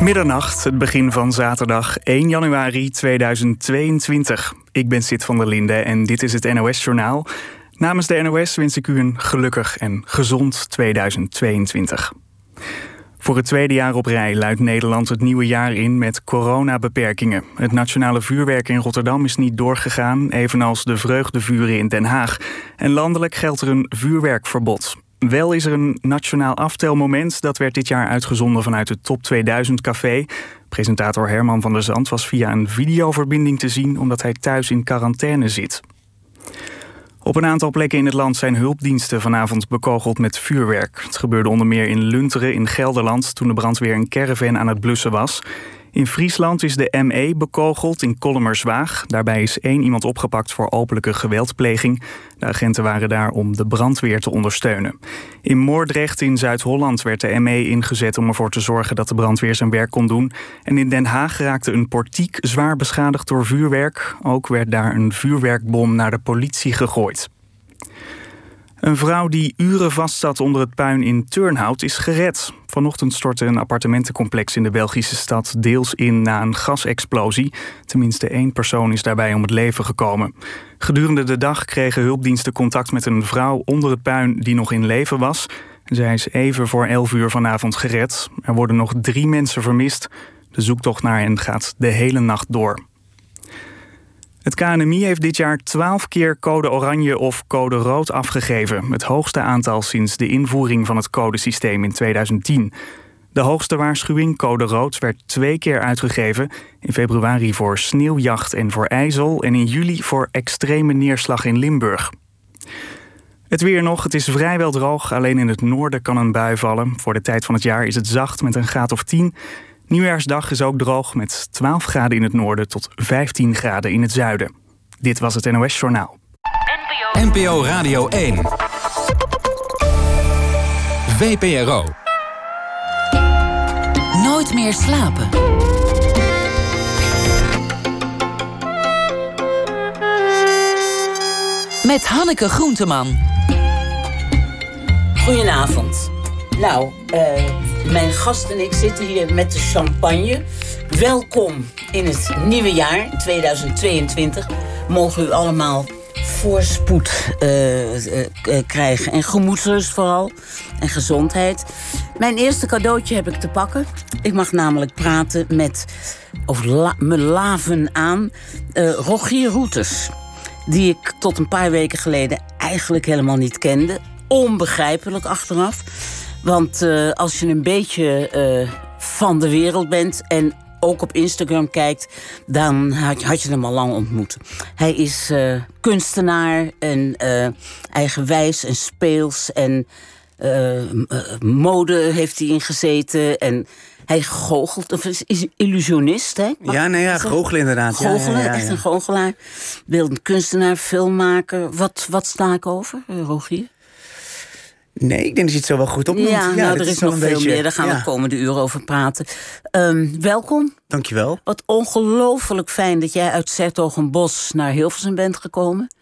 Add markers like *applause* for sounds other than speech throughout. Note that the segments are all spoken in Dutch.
Middernacht, het begin van zaterdag 1 januari 2022. Ik ben Sid van der Linde en dit is het NOS-journaal. Namens de NOS wens ik u een gelukkig en gezond 2022. Voor het tweede jaar op rij luidt Nederland het nieuwe jaar in met coronabeperkingen. Het nationale vuurwerk in Rotterdam is niet doorgegaan, evenals de vreugdevuren in Den Haag. En landelijk geldt er een vuurwerkverbod. Wel is er een nationaal aftelmoment. Dat werd dit jaar uitgezonden vanuit het Top 2000 Café. Presentator Herman van der Zand was via een videoverbinding te zien... omdat hij thuis in quarantaine zit. Op een aantal plekken in het land zijn hulpdiensten vanavond bekogeld met vuurwerk. Het gebeurde onder meer in Lunteren in Gelderland... toen de brandweer een caravan aan het blussen was. In Friesland is de ME bekogeld in Kollemerswaag. Daarbij is één iemand opgepakt voor openlijke geweldpleging. De agenten waren daar om de brandweer te ondersteunen. In Moordrecht in Zuid-Holland werd de ME ingezet om ervoor te zorgen dat de brandweer zijn werk kon doen. En in Den Haag raakte een portiek zwaar beschadigd door vuurwerk. Ook werd daar een vuurwerkbom naar de politie gegooid. Een vrouw die uren vastzat onder het puin in Turnhout is gered. Vanochtend stortte een appartementencomplex in de Belgische stad deels in na een gasexplosie. Tenminste één persoon is daarbij om het leven gekomen. Gedurende de dag kregen hulpdiensten contact met een vrouw onder het puin die nog in leven was. Zij is even voor 11 uur vanavond gered. Er worden nog drie mensen vermist. De zoektocht naar hen gaat de hele nacht door. Het KNMI heeft dit jaar 12 keer code oranje of code rood afgegeven. Het hoogste aantal sinds de invoering van het codesysteem in 2010. De hoogste waarschuwing, code rood, werd twee keer uitgegeven. In februari voor sneeuwjacht en voor ijzel en in juli voor extreme neerslag in Limburg. Het weer nog, het is vrijwel droog. Alleen in het noorden kan een bui vallen. Voor de tijd van het jaar is het zacht met een graad of 10. Nieuwjaarsdag is ook droog met 12 graden in het noorden tot 15 graden in het zuiden. Dit was het NOS Journaal. NPO Radio 1. VPRO. Nooit meer slapen. Met Hanneke Groenteman. Goedenavond. Nou, uh, mijn gast en ik zitten hier met de champagne. Welkom in het nieuwe jaar 2022. Mogen u allemaal voorspoed uh, uh, krijgen. En gemoedsrust vooral. En gezondheid. Mijn eerste cadeautje heb ik te pakken. Ik mag namelijk praten met, of me laven aan, Rogier Roeters. Die ik tot een paar weken geleden eigenlijk helemaal niet kende. Onbegrijpelijk achteraf. Want uh, als je een beetje uh, van de wereld bent en ook op Instagram kijkt, dan had je, had je hem al lang ontmoet. Hij is uh, kunstenaar en eigenwijs en speels en mode heeft hij ingezeten en hij goochelt, of is, is illusionist, hè? ja, nee, ja, goochelen inderdaad. Goochelen, ja, ja, ja, echt een goochelaar. Beeldend kunstenaar, filmmaker. Wat, wat sta ik over, Rogier? Nee, ik denk dat je het zo wel goed opnoemt. Ja, nou, er is, nog veel beetje, meer. Daar gaan we de komende uren over praten. Um, welkom. Dankjewel. Wat ongelooflijk fijn dat jij uit Zertogenbos naar Hilversum bent gekomen.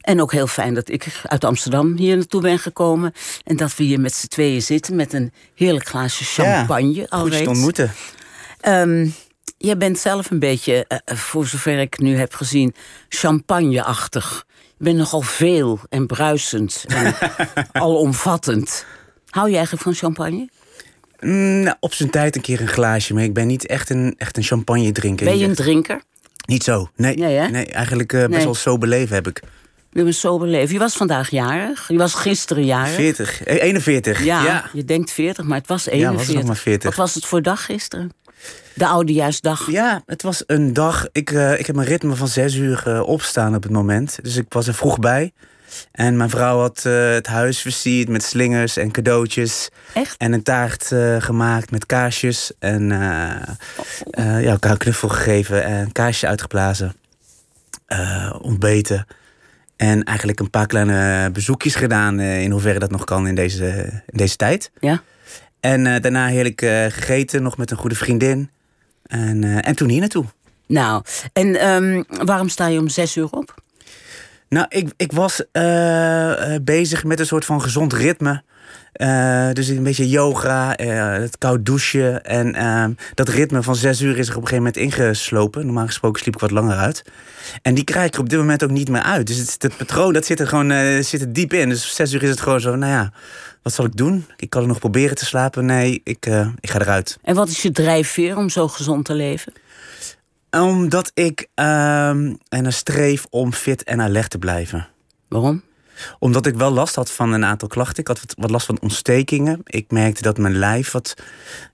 En ook heel fijn dat ik uit Amsterdam hier naartoe ben gekomen. En dat we hier met z'n tweeën zitten met een heerlijk glaasje champagne. Ja, goed te ontmoeten. Um, jij bent zelf een beetje, uh, voor zover ik nu heb gezien, champagneachtig. Je bent nogal veel en bruisend en *laughs* alomvattend. Hou je eigenlijk van champagne? Mm, nou, op zijn tijd een keer een glaasje, maar ik ben niet echt een, echt een champagne drinker. Ben je een drinker? Niet zo, nee. Nee, nee eigenlijk uh, best nee. wel sober leven heb ik. Je bent sober leven. Je was vandaag jarig. Je was gisteren jarig. 40. 41. Ja, ja, je denkt 40, maar het was 41. Ja, was nog maar 40. Wat was het voor dag gisteren? De oudejaarsdag. Ja, het was een dag. Ik, uh, ik heb mijn ritme van zes uur uh, opstaan op het moment. Dus ik was er vroeg bij. En mijn vrouw had uh, het huis versierd met slingers en cadeautjes. Echt? En een taart gemaakt met kaarsjes. En ja, elkaar een knuffel gegeven en een kaarsje uitgeblazen. ontbeten. En eigenlijk een paar kleine bezoekjes gedaan. in hoeverre dat nog kan in deze, in deze tijd. Ja. En daarna heerlijk gegeten, nog met een goede vriendin. En, uh, en toen hier naartoe. Nou, en um, waarom sta je om zes uur op? Nou, ik, ik was uh, bezig met een soort van gezond ritme. Eh, dus een beetje yoga, eh, het koud douchen. En ehm, dat ritme van zes uur is er op een gegeven moment ingeslopen. Normaal gesproken sliep ik wat langer uit. En die krijg ik er op dit moment ook niet meer uit. Dus het, het patroon dat zit er gewoon eh, zit er diep in. Dus zes uur is het gewoon zo, nou ja, wat zal ik doen? Ik kan er nog proberen te slapen. Nee, ik, ik ga eruit. En wat is je drijfveer om zo gezond te leven? Omdat ik ehm en streef om fit en alert te blijven. Waarom? Omdat ik wel last had van een aantal klachten. Ik had wat, last van ontstekingen. Ik merkte dat mijn lijf wat,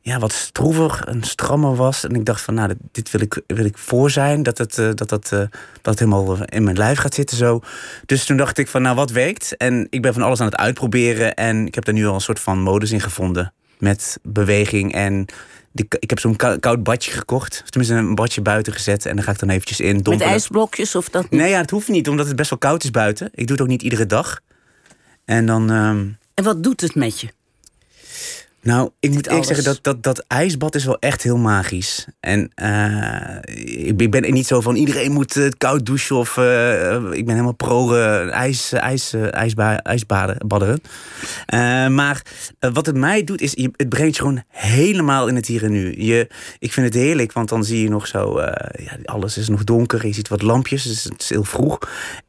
ja, wat stroever en strammer was. En ik dacht van, nou, dit- wil ik, wil ik voor zijn. Dat het, eh, dat, dat, eh, dat helemaal in mijn lijf gaat zitten zo. Dus toen dacht ik van, nou, wat werkt? En ik ben van alles aan het uitproberen. En ik heb daar nu al een soort van modus in gevonden. Met beweging en... die- Ik heb zo'n kou- koud badje gekocht. Of Tenminste, een badje buiten gezet. En dan ga ik dan eventjes in. Met ijsblokjes of dat niet? Nee, ja, het hoeft niet, omdat het best wel koud is buiten. Ik doe het ook niet iedere dag. En dan, ehm, En wat doet het met je? Nou, ik moet eerlijk zeggen dat, dat dat ijsbad is wel echt heel magisch. En eh, ik, ben er niet zo van iedereen moet eh, koud douchen of eh, ik ben helemaal pro ijs, ijs, ijsba, ijsbaden, maar wat het mij doet is, je, het brengt je gewoon helemaal in het hier en nu. Je, ik vind het heerlijk, want dan zie je nog zo, ja, alles is nog donker, je ziet wat lampjes, dus het is heel vroeg.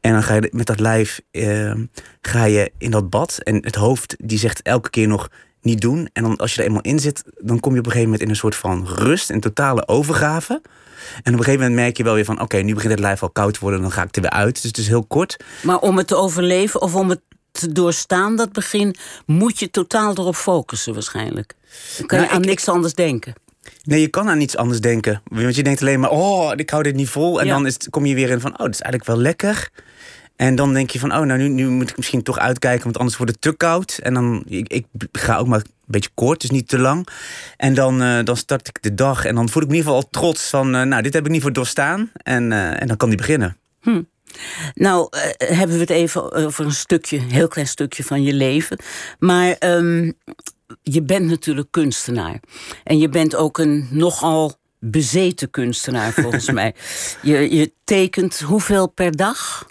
En dan ga je met dat lijf ga je in dat bad en het hoofd die zegt elke keer nog niet doen. En dan als je er eenmaal in zit, dan kom je op een gegeven moment in een soort van rust, een totale overgave. En op een gegeven moment merk je wel weer van, oké, nu begint het lijf al koud te worden, dan ga ik er weer uit. Dus het is heel kort. Maar om het te overleven of om het te doorstaan, dat begin, moet je totaal erop focussen waarschijnlijk. Dan kan je Nou, aan ik- niks anders denken. Nee, je kan aan niets anders denken. Want je denkt alleen maar, oh, ik hou dit niet vol. En Ja. dan is het- kom je weer in van, oh, dat is eigenlijk wel lekker. En dan denk je van, oh, nou, nu, nu moet ik misschien toch uitkijken, want anders wordt het te koud. En dan, ik, ik ga ook maar een beetje kort, dus niet te lang. En dan, eh, dan start ik de dag en dan voel ik me in ieder geval al trots van, eh, nou, dit heb ik niet voor doorstaan. En, eh, en dan kan die beginnen. Nou, eh, hebben we het even over een stukje, een heel klein stukje van je leven. Maar ehm, je bent natuurlijk kunstenaar. En je bent ook een nogal bezeten kunstenaar, volgens *laughs* mij. Je, je tekent hoeveel per dag?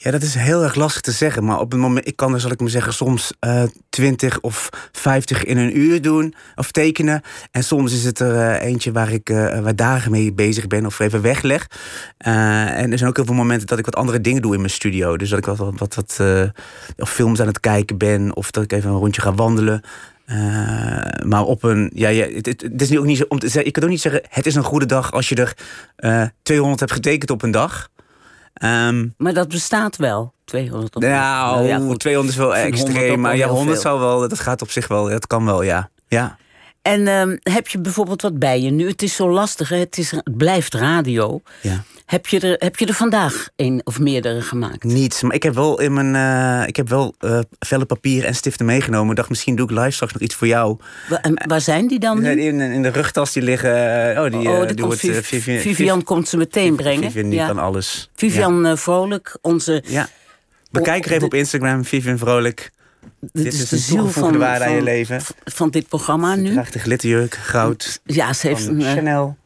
Ja, dat is heel erg lastig te zeggen. Maar op het moment, ik kan er, zal ik maar zeggen, soms eh 20 of 50 in een uur doen of tekenen. En soms is het er eh, eentje waar ik eh, waar dagen mee bezig ben of even wegleg. En er zijn ook heel veel momenten dat ik wat andere dingen doe in mijn studio. Dus dat ik wat, wat, wat, of films aan het kijken ben of dat ik even een rondje ga wandelen. Maar op een. Ja, het, is nu ook niet zo. Om te zeggen, ik kan ook niet zeggen. Het is een goede dag als je er eh 200 hebt getekend op een dag. Ehm, Maar dat bestaat wel, 200 of nou, ja, goed. 200 is wel Ik vind 100 ook extreem. Maar ja, heel 100 veel. zou wel, dat gaat op zich wel. Dat kan wel, ja. Ja. En ehm, heb je bijvoorbeeld wat bij je nu? Het is zo lastig, hè? Het, is, het blijft radio. ja. Heb je, er, heb je er vandaag een of meerdere gemaakt? Niets. Maar ik heb wel in mijn. eh, ik heb wel eh vellen papier en stiften meegenomen. Ik dacht, misschien doe ik live straks nog iets voor jou. Wa- en waar zijn die dan nu? In, in de rugtas die liggen. eh, oh, die, oh, die wordt, Viv- Vivian, Vivian komt ze meteen brengen. Vivian, die ja. kan alles. Vivian Vrolijk, onze, Ja. Bekijk er even op Instagram, Vivian Vrolijk. Dit is is de ziel van, waarde aan je van, leven. van dit programma nu. Draagt de glitterjurk, goud. Ja, ze heeft Van een, eh, Chanel.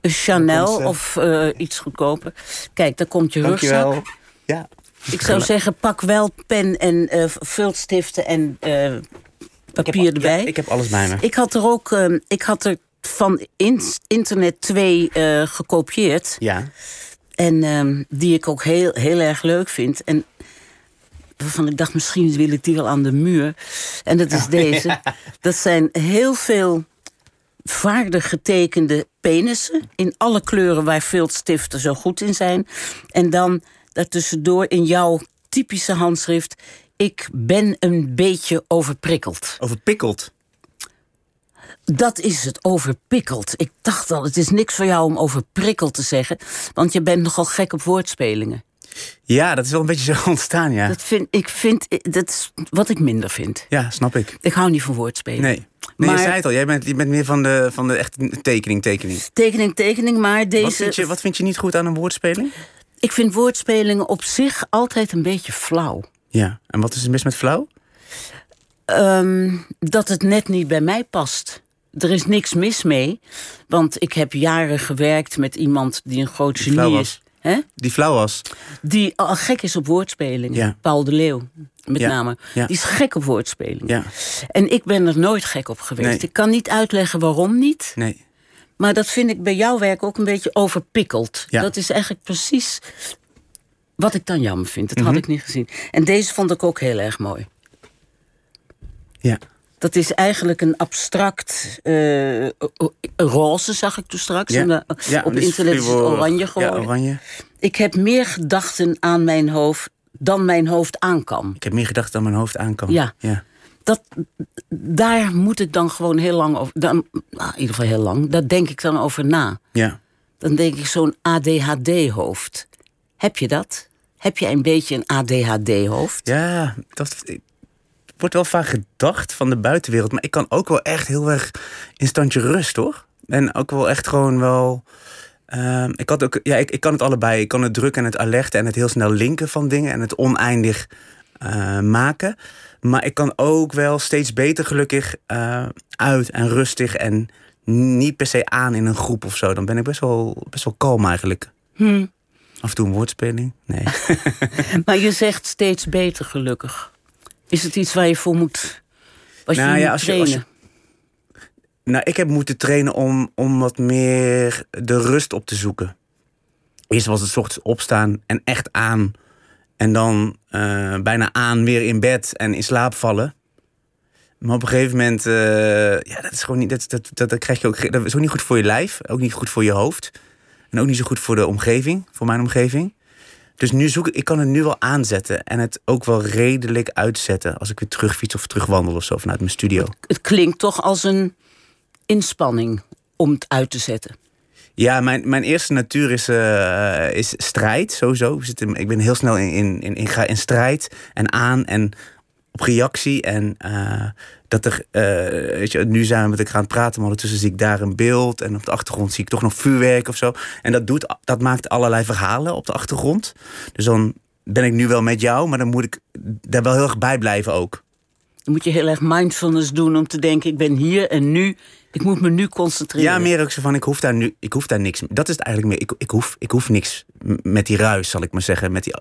een Chanel ze. of eh, iets goedkoper. Kijk, daar komt je rugzak. Dankjewel. Ja. Ik zou zeggen, pak wel pen en eh vultstiften en Ik heb, papier ja, erbij. ik heb alles bij me. Ik had er ook, ehm, ik had er van in- internet twee gekopieerd. Ja. En ehm, die ik ook heel, heel erg leuk vind. En waarvan ik dacht, misschien wil ik die wel aan de muur. En dat is deze. Dat zijn heel veel vaardig getekende penissen. In alle kleuren waar viltstiften zo goed in zijn. En dan daartussendoor in jouw typische handschrift... Ik ben een beetje overprikkeld. Overpikkeld. Dat is het, overpikkeld. Ik dacht al, het is niks voor jou om overprikkeld te zeggen. Want je bent nogal gek op woordspelingen. Ja, dat is wel een beetje zo *laughs* ontstaan, ja. Dat vind, ik vind, dat is wat ik minder vind. Ja, snap ik. Ik hou niet van woordspelen. Nee. Nee, Maar- je zei het al. Jij bent, je bent meer van de, van de echte tekening, tekening. Tekening, tekening, maar deze... Wat vind, je, wat vind je niet goed aan een woordspeling? Ik vind woordspelingen op zich altijd een beetje flauw. Ja. En wat is er mis met flauw? Ehm, dat het net niet bij mij past. Er is niks mis mee, want ik heb jaren gewerkt met iemand die een groot genie is. Hè? Die flauw was. Die al gek is op woordspelingen. Ja. Paul de Leeuw, met Ja. name. Ja. Die is gek op woordspelingen. Ja, En ik ben er nooit gek op geweest. Nee. Ik kan niet uitleggen waarom niet. nee. Maar dat vind ik bij jouw werk ook een beetje overpikkeld. Ja. Dat is eigenlijk precies wat ik dan jammer vind. Dat Mhm. had ik niet gezien. En deze vond ik ook heel erg mooi. Ja. Dat is eigenlijk een abstract eh, roze, zag ik toen straks. Ja. En, ja op internet is het oranje geworden. Ja, oranje. Ik heb meer gedachten aan mijn hoofd dan mijn hoofd aan kan. Ik heb meer gedacht dan mijn hoofd aankwam. Ja. ja. Dat, daar moet ik dan gewoon heel lang over... Dan, nou, in ieder geval heel lang. Daar denk ik dan over na. Ja. Dan denk ik zo'n ADHD-hoofd. Heb je dat? Heb je een beetje een ADHD-hoofd? Ja, dat wordt wel vaak gedacht van de buitenwereld. Maar ik kan ook wel echt heel erg in standje rust, hoor. En ook wel echt gewoon wel... ehm, ik, had ook, ja, ik, ik kan het allebei. Ik kan het druk en het alerten en het heel snel linken van dingen... en het oneindig eh, maken. Maar ik kan ook wel steeds beter gelukkig eh, uit en rustig... en niet per se aan in een groep of zo. Dan ben ik best wel, best wel kalm eigenlijk. Hm. Af en toe een woordspeling. Nee. *laughs* Maar je zegt steeds beter, gelukkig. Is het iets waar je voor moet... Wat Nou je ja, moet als je- als je- trainen? Nou, ik heb moeten trainen om, om wat meer de rust op te zoeken. Eerst was het ochtends opstaan en echt aan. En dan eh, bijna aan weer in bed en in slaap vallen. Maar op een gegeven moment, eh, ja, dat is gewoon niet, dat, dat, dat, dat krijg je ook, dat is ook niet goed voor je lijf, ook niet goed voor je hoofd. En ook niet zo goed voor de omgeving, voor mijn omgeving. Dus nu zoek ik, ik kan het nu wel aanzetten en het ook wel redelijk uitzetten als ik weer terugfiets of terugwandel of zo vanuit mijn studio. Het klinkt toch als een inspanning om het uit te zetten. Ja, mijn, mijn eerste natuur is, eh, is strijd, sowieso. Ik, zit in- ik ben heel snel in, in, in, in, in strijd en aan en op reactie. En eh, dat er, eh, weet je, nu zijn we met elkaar aan het praten, maar ondertussen zie ik daar een beeld. En op de achtergrond zie ik toch nog vuurwerk of zo. En dat, doet, dat maakt allerlei verhalen op de achtergrond. Dus dan ben ik nu wel met jou, maar dan moet ik daar wel heel erg bij blijven ook. Dan moet je heel erg mindfulness doen om te denken... ik ben hier en nu, ik moet me nu concentreren. Ja, meer ook zo van, ik hoef daar nu, ik hoef daar niks mee. Dat is het eigenlijk meer. Ik, ik, hoef, ik hoef niks met die ruis, zal ik maar zeggen. Met die,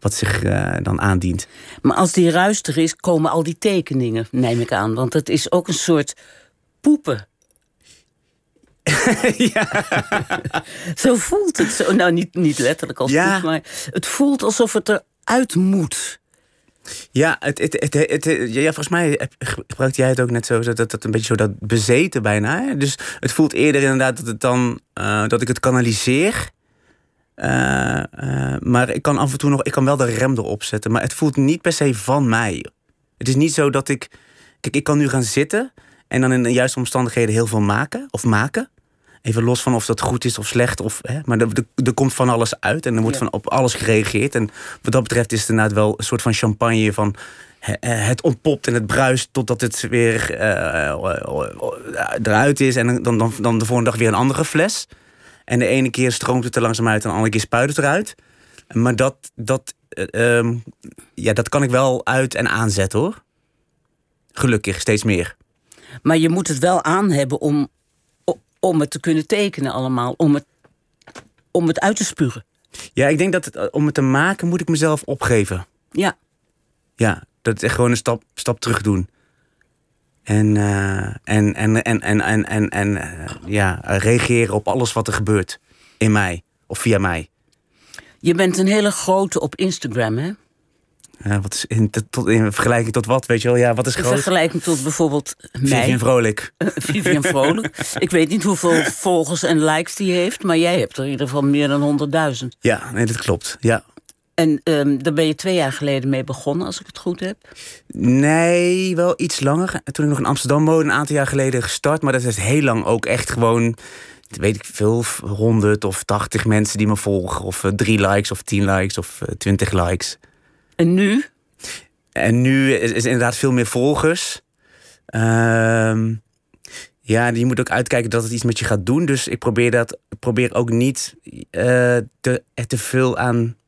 wat zich eh, dan aandient. Maar als die ruis er is, komen al die tekeningen, neem ik aan. Want het is ook een soort poepen. *laughs* *laughs* Zo voelt het. Zo, nou, niet, niet letterlijk als Ja. poep, maar het voelt alsof het eruit moet. Ja, het, het, het, ja, volgens mij gebruikte jij het ook net zo, dat, dat, een beetje zo dat bezeten bijna. Hè? Dus het voelt eerder inderdaad dat, het dan, eh, dat ik het kanaliseer. Eh, eh, maar ik kan af en toe nog, ik kan wel de rem erop zetten. Maar het voelt niet per se van mij. Het is niet zo dat ik, kijk, ik kan nu gaan zitten en dan in de juiste omstandigheden heel veel maken of maken. Even los van of dat goed is of slecht. Of, hè, maar er, komt van alles uit en er wordt Ja. van op alles geregeerd. En wat dat betreft is het inderdaad wel een soort van champagne van eh, het ontpopt en het bruist totdat het weer eruit is. En dan, dan, dan de volgende dag weer een andere fles. En de ene keer stroomt het er langzaam uit en de andere keer spuit het eruit. Maar dat, dat, eh, ehm, ja, dat kan ik wel uit en aanzetten hoor. Gelukkig, steeds meer. Maar je moet het wel aan hebben om, om het te kunnen tekenen allemaal. Om het, om het uit te spugen. Ja, ik denk dat het, eh, om het te maken moet ik mezelf opgeven. Ja, Ja, dat is echt gewoon een stap, stap terug doen. En, eh, en, en, en, en, en, en, en eh, ja, reageren op alles wat er gebeurt in mij of via mij. je bent een hele grote op Instagram, hè? Eh, wat is in, tot, in vergelijking tot wat, weet je wel? Ja, wat is In groot? vergelijking tot bijvoorbeeld mij. Vivian Vrolijk. Vivian *laughs* Vrolijk. Ik weet niet hoeveel volgers en likes die heeft, maar jij hebt er in ieder geval meer dan 100.000. Ja, nee, dat klopt. Ja. En ehm, daar ben je twee jaar geleden mee begonnen, als ik het goed heb. Nee, wel iets langer. Toen ik nog in Amsterdam woonde, een aantal jaar geleden gestart. Maar dat is heel lang ook echt gewoon, weet ik veel, 100 of 80 mensen die me volgen. Of eh, drie likes of 10 likes of eh, 20 likes. En nu? En nu is, is inderdaad veel meer volgers. Ehm, ja, je moet ook uitkijken dat het iets met je gaat doen. Dus ik probeer dat, probeer ook niet eh, te, te veel aan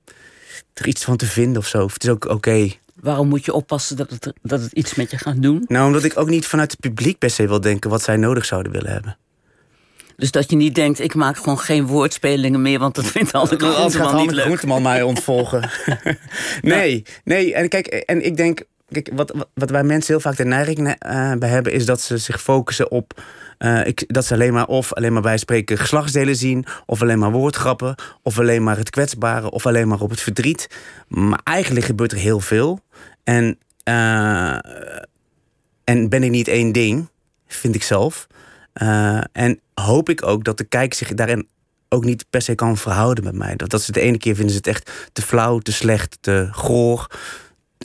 er iets van te vinden of zo. Het is ook oké. Waarom moet je oppassen dat het, dat het iets met je gaat doen? Nou, omdat ik ook niet vanuit het publiek per se wil denken wat zij nodig zouden willen hebben. Dus dat je niet denkt, ik maak gewoon geen woordspelingen meer... want dat vindt Groenteman niet leuk. Groenteman mij ontvolgen. *laughs* *laughs* nee, nee. En kijk, en ik denk... Kijk, wat, wat, wij mensen heel vaak de neiging eh, bij hebben... is dat ze zich focussen op... eh, dat ze alleen maar of alleen maar bij spreken geslachtsdelen zien... of alleen maar woordgrappen... of alleen maar het kwetsbare... of alleen maar op het verdriet. Maar eigenlijk gebeurt er heel veel. En, eh, en ben ik niet één ding, vind ik zelf. Eh, en hoop ik ook dat de kijker zich daarin ook niet per se kan verhouden met mij. Dat, dat ze de ene keer vinden ze het echt te flauw, te slecht, te goor,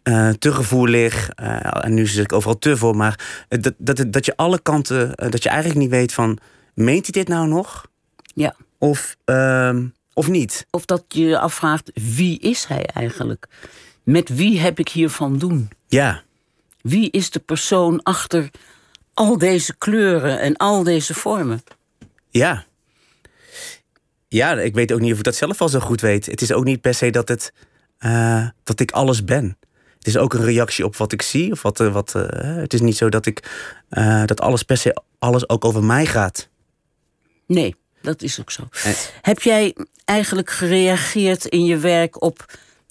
eh, te gevoelig. eh, en nu zit ik overal te voor. Maar dat, dat, dat je alle kanten, eh, dat je eigenlijk niet weet van, meent hij dit nou nog? Ja. Of, ehm, of niet? Of dat je je afvraagt, wie is hij eigenlijk? Met wie heb ik hier van doen? Ja, Wie is de persoon achter al deze kleuren en al deze vormen? ja. Ja, ik weet ook niet of ik dat zelf al zo goed weet. Het is ook niet per se dat, het, dat ik alles ben. Het is ook een reactie op wat ik zie. Of wat, eh, wat, eh, het is niet zo dat, ik, eh, dat alles per se alles ook over mij gaat. Nee, dat is ook zo. Heb jij eigenlijk gereageerd in je werk op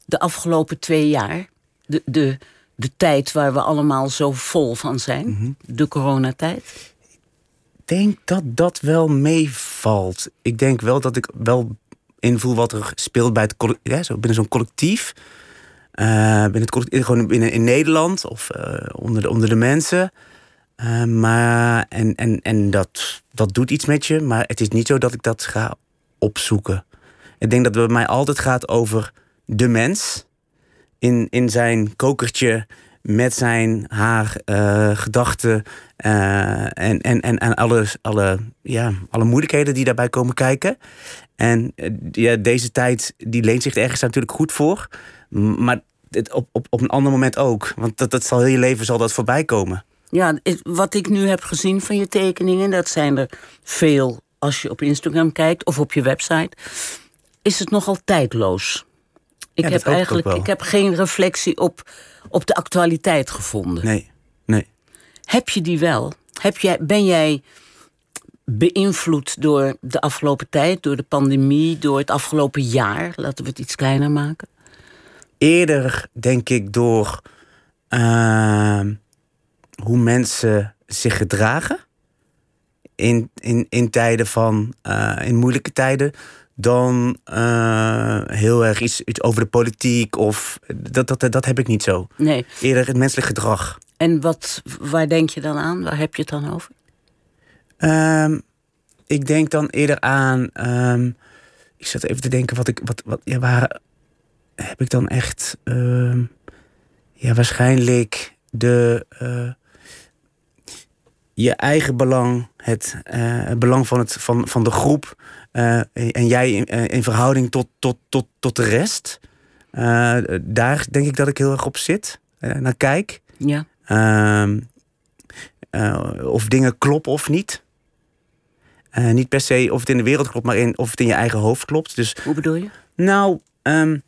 de afgelopen twee jaar? De, de, de tijd waar we allemaal zo vol van zijn? Mhm. De coronatijd? Ik denk dat dat wel meevalt. Ik denk wel dat ik wel invoel wat er speelt bij het ja, zo binnen zo'n collectief. Binnen het collectief, gewoon binnen in Nederland of eh, onder, de, onder de mensen. Eh, maar en, en, en dat, dat doet iets met je, maar het is niet zo dat ik dat ga opzoeken. Ik denk dat het bij mij altijd gaat over de mens in, in zijn kokertje met zijn haar, gedachten en, en, en, en alle, alle, ja, alle moeilijkheden die daarbij komen kijken. En ja, deze tijd die leent zich er ergens natuurlijk goed voor. Maar op, op, op een ander moment ook. Want dat, dat zal heel je leven zal dat voorbij komen. Ja, wat ik nu heb gezien van je tekeningen, dat zijn er veel als je op Instagram kijkt of op je website, is het nogal tijdloos. Ik heb eigenlijk ik heb geen reflectie op, op de actualiteit gevonden. Nee, nee. Heb je die wel? Heb jij, ben jij beïnvloed door de afgelopen tijd, door de pandemie, door het afgelopen jaar? Laten we het iets kleiner maken. Eerder, denk ik, door ehm, hoe mensen zich gedragen. In, in, in tijden van, eh, in moeilijke tijden. Dan eh, heel erg iets, iets over de politiek of dat, dat, dat heb ik niet zo. Nee. Eerder het menselijk gedrag. En wat, waar denk je dan aan? Waar heb je het dan over? Ehm, ik denk dan eerder aan. ehm, ik zat even te denken wat ik. Wat, wat, ja, waar heb ik dan echt. ehm, ja, waarschijnlijk de. eh, je eigen belang, het, eh, het belang van, het, van, van de groep. eh, en jij in, in verhouding tot, tot, tot, tot de rest. Daar denk ik dat ik heel erg op zit. naar kijk. Ja. Ehm, eh, of dingen kloppen of niet. Niet per se of het in de wereld klopt, maar in, of het in je eigen hoofd klopt. Dus Hoe bedoel je? nou, ehm,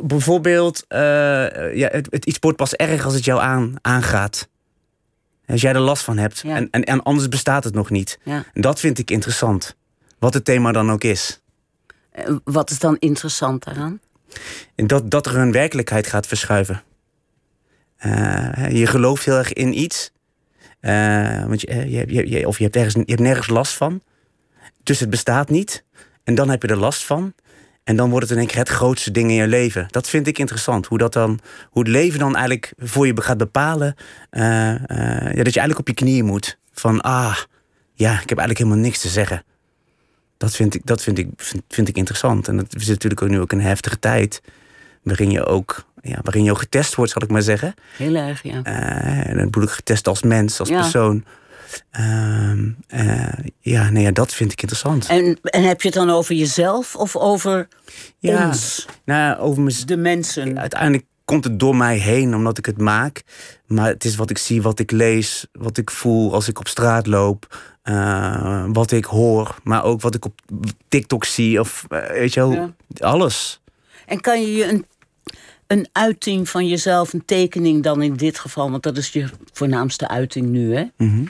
bijvoorbeeld, eh, ja, het, het iets wordt pas erg als het jou aan, aangaat. Als jij er last van hebt. Ja. En, en, en anders bestaat het nog niet. Ja. En dat vind ik interessant. Wat het thema dan ook is. Eh, Wat is dan interessant daaraan? Dat, dat er een werkelijkheid gaat verschuiven. Eh, je gelooft heel erg in iets. Want je, je, je, je- of je hebt, ergens, je hebt nergens last van. Dus het bestaat niet. En dan heb je er last van. En dan wordt het in één keer het grootste ding in je leven. Dat vind ik interessant. Hoe, dat dan, hoe het leven dan eigenlijk voor je gaat bepalen. eh, eh, ja, dat je eigenlijk op je knieën moet. Van ah, ja, ik heb eigenlijk helemaal niks te zeggen. Dat vind ik, dat vind ik, vind, vind ik interessant. En dat zitten natuurlijk ook nu ook een heftige tijd. Waarin je ook, ja, waarin je ook getest wordt, zal ik maar zeggen. Heel erg, ja. Eh, en dan bedoel ik getest als mens, als Ja. persoon. Ehm, eh, ja, nee, ja, dat vind ik interessant. En, en heb je het dan over jezelf of over ja, ons, nou, over mijn, de mensen? uiteindelijk komt het door mij heen omdat ik het maak. Maar het is wat ik zie, wat ik lees, wat ik voel als ik op straat loop. eh, wat ik hoor, maar ook wat ik op TikTok zie. Of eh, weet je wel, Ja. alles. En kan je je een, een uiting van jezelf, een tekening dan in dit geval, want dat is je voornaamste uiting nu, hè? Mhm.